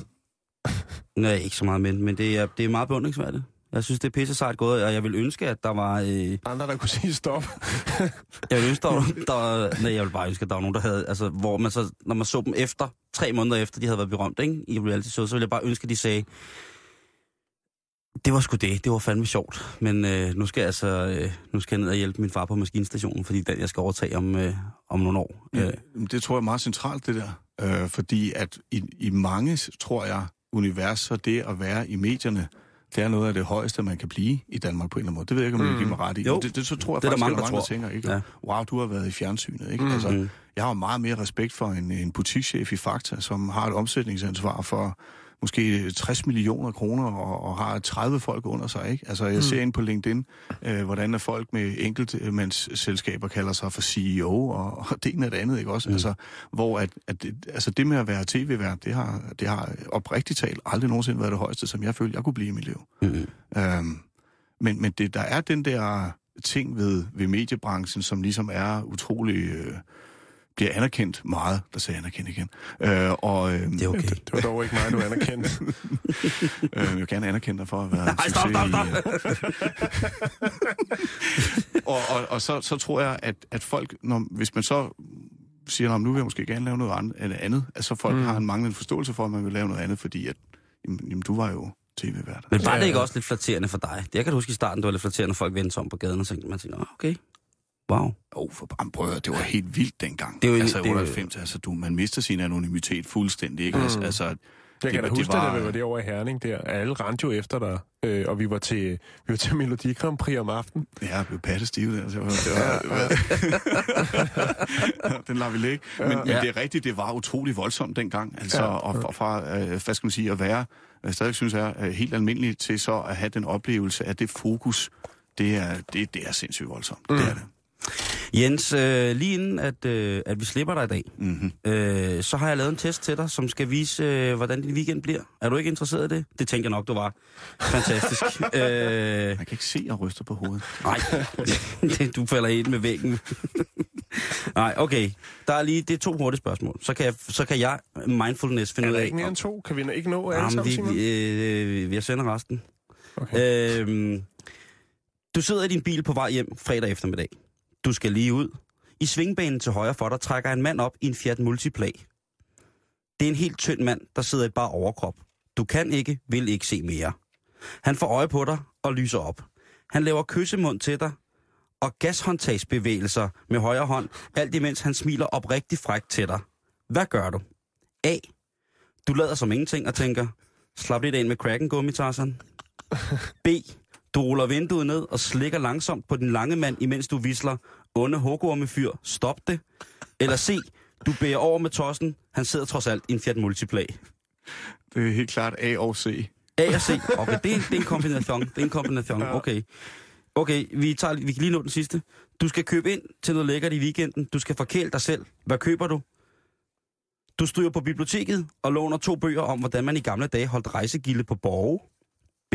Nej, ikke så meget men, men det er, det er meget beundringsværdigt. Jeg synes, det er pisse sejt gået, og jeg vil ønske, at der var... Øh, Andre, der kunne sige stop. <laughs> jeg vil ønske, der var, der nej, jeg vil bare ønske, at der var nogen, der havde... Altså, hvor man så, når man så dem efter, tre måneder efter, de havde været berømt, ikke, i reality show, så ville jeg bare ønske, at de sagde, det var sgu det, det var fandme sjovt, men øh, nu skal jeg altså, øh, nu skal jeg ned og hjælpe min far på maskinstationen, fordi den, jeg skal overtage om, øh, om nogle år. Øh, Mm. Det tror jeg er meget centralt, det der. Øh, fordi at i, i mange, tror jeg, univers, så det at være i medierne, det er noget af det højeste, man kan blive i Danmark på en eller anden måde. Det ved jeg ikke, om du mm. give mig ret i. Jo. Men det, det, så tror jeg Det er der faktisk, mange, at der mange, der tænker, ikke? Ja. wow, du har været i fjernsynet. Ikke? Mm. Altså, Mm. jeg har meget mere respekt for en, en butikschef i Fakta, som har et omsætningsansvar for måske 60 millioner kroner og, og har 30 folk under sig. Ikke? Altså, jeg mm. ser ind på LinkedIn, øh, hvordan er folk med enkeltmandsselskaber kalder sig for CEO, og, og det ene og det andet, ikke også? Mm. Altså, hvor at, at det, altså det med at være tv-vært, det har, det har oprigtigt talt aldrig nogensinde været det højeste, som jeg følte, jeg kunne blive i mit liv. Mm. Øhm, men men det, der er den der ting ved, ved mediebranchen, som ligesom er utrolig... Øh, bliver anerkendt meget, der sagde anerkendt igen. Øh, og øh, Det er okay. Det var dog ikke mig, du anerkendte. <laughs> øh, jeg vil gerne anerkende dig for at være Nej, stop, stop, succes i, øh, <laughs> og, og, og så, så tror jeg, at, at folk, når, hvis man så siger, "Nå, men nu vil jeg måske gerne lave noget an- andet, andet at så folk mm. har en manglende forståelse for, at man vil lave noget andet, fordi at, jamen, jamen du var jo tv-vært. Men var det ikke ja. også lidt flatterende for dig? Det jeg kan du huske i starten, det var lidt flatterende, når folk vendte om på gaden og tænkte, man tænkte, "Nå, okay, wow. Åh, oh, for bare prøv at høre, det var helt vildt dengang. Det en- altså, det er jo- 98, altså, du, man mister sin anonymitet fuldstændig, ikke? Mm. Altså, altså, Jeg kan da var- huske, det, var- da vi var derovre i Herning der. Alle rendte jo efter dig, øh, og vi var til, vi var til Melodi Grand Prix om aftenen. Ja, jeg blev pattestiv der. Det var, det var, det var, den lader vi ligge. Men, men Ja. det er rigtigt, det var utrolig voldsomt dengang. Altså, Ja. og fra, fra øh, hvad skal man sige, at være, jeg stadig synes er øh, helt almindeligt, til så at have den oplevelse af det fokus, det er, det, det er sindssygt voldsomt. Mm. Det er det. Jens, øh, lige inden at, øh, at vi slipper dig i dag, Mm-hmm. øh, så har jeg lavet en test til dig, som skal vise, øh, hvordan din weekend bliver. Er du ikke interesseret i det? Det tænker jeg nok, du var. Fantastisk. <laughs> øh, Jeg kan ikke se, at jeg ryster på hovedet. nej, <laughs> du falder ind med væggen. <laughs> nej, okay. Der er lige, det er to hurtige spørgsmål. Så kan jeg, så kan jeg mindfulness finde Er ud der af... ikke mere end to? Kan vi ikke nå alle sammen, vi, Simon? vi, øh, vi sender resten. Okay. Øhm, du sidder i din bil på vej hjem fredag eftermiddag. Du skal lige ud. I svingbanen til højre for dig trækker en mand op i en Fiat Multiplay. Det er en helt tynd mand, der sidder i bare overkrop. Du kan ikke, vil ikke se mere. Han får øje på dig og lyser op. Han laver kyssemund til dig og gashåndtagsbevægelser med højre hånd, alt imens han smiler oprigtigt frækt til dig. Hvad gør du? A. Du lader som ingenting og tænker, slap lidt ind med cracken, gummi, Tarzan. B. Du ruller vinduet ned og slikker langsomt på den lange mand, imens du visler, onde hugormefyr, stop det. Eller C. Du bærer over med tossen, han sidder trods alt i en Fiat Multipla. Det er helt klart A og C. A og C. Okay, det er, det er en kombination. Det er en kombination. Okay. Okay, vi, tager, vi kan lige nå den sidste. Du skal købe ind til noget lækkert i weekenden. Du skal forkæle dig selv. Hvad køber du? Du stryger på biblioteket og låner to bøger om, hvordan man i gamle dage holdt rejsegilde på borge. B.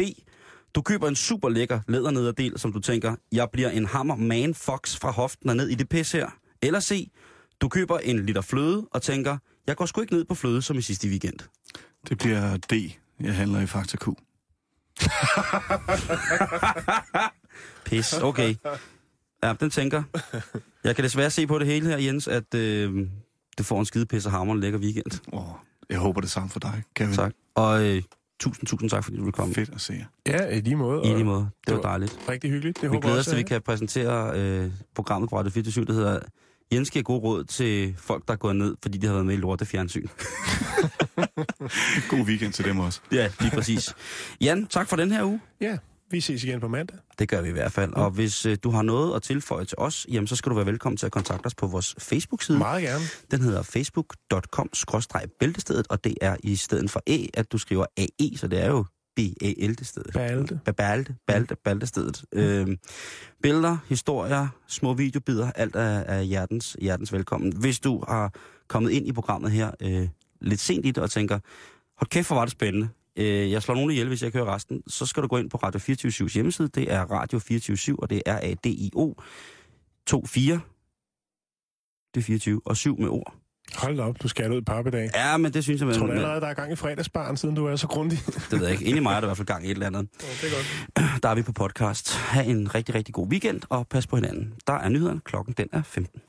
Du køber en super lækker lædernederdel, som du tænker, jeg bliver en hammer man fox fra hoften og ned i det pis her. Eller C. Du køber en liter fløde og tænker, jeg går sgu ikke ned på fløde som i sidste weekend. Det bliver D. Jeg handler i Fakta Q. <laughs> Pis, okay. Ja, den tænker. Jeg kan desværre se på det hele her, Jens, at øh, det får en skide pisse hammer lækker weekend. Oh, jeg håber det samme for dig, Kevin. Tak. Og øh, tusind, tusind tak, fordi du vil komme. Fedt at se jer. Ja, i lige måde. I lige måde. Det det var var- dejligt. Rigtig hyggeligt. Det Vi håber glæder jeg os til, at vi kan præsentere øh, programmet på Radio 24 der hedder Jens giver god råd til folk, der er gået ned, fordi de har været med i lorte fjernsyn. <laughs> God weekend til dem også. Ja, lige præcis. Jan, tak for den her uge. Ja, vi ses igen på mandag. Det gør vi i hvert fald. Og hvis øh, du har noget at tilføje til os, jamen, så skal du være velkommen til at kontakte os på vores Facebook-side. Meget gerne. Den hedder facebook.com-bæltestedet, og det er i stedet for A, at du skriver AE, så det er jo B-A-L-stedet. Balte. Balte, balte, baltestedet. Øhm, billeder, historier, små videobider, alt er, er hjertens, hjertens velkommen. Hvis du har kommet ind i programmet her øh, lidt sent i det og tænker, hold kæft, hvor var det spændende. Øh, jeg slår nogen ihjel, hvis jeg kører resten. Så skal du gå ind på Radio 24 hjemmeside. Det er Radio 24 og det er R-A-D-I-O 24. Det er 24, og 7 med ord. Hold da op, du skal ud et par dag. Ja, men det synes jeg... Jeg tror du allerede, der er gang i fredagsbaren, siden du er så grundig? <laughs> Det ved jeg ikke. Inde i mig er der i hvert fald gang i et eller andet. Ja, det er godt. <clears throat> Der er vi på podcast. Ha' en rigtig, rigtig god weekend, og pas på hinanden. Der er nyhederne. Klokken den er 15.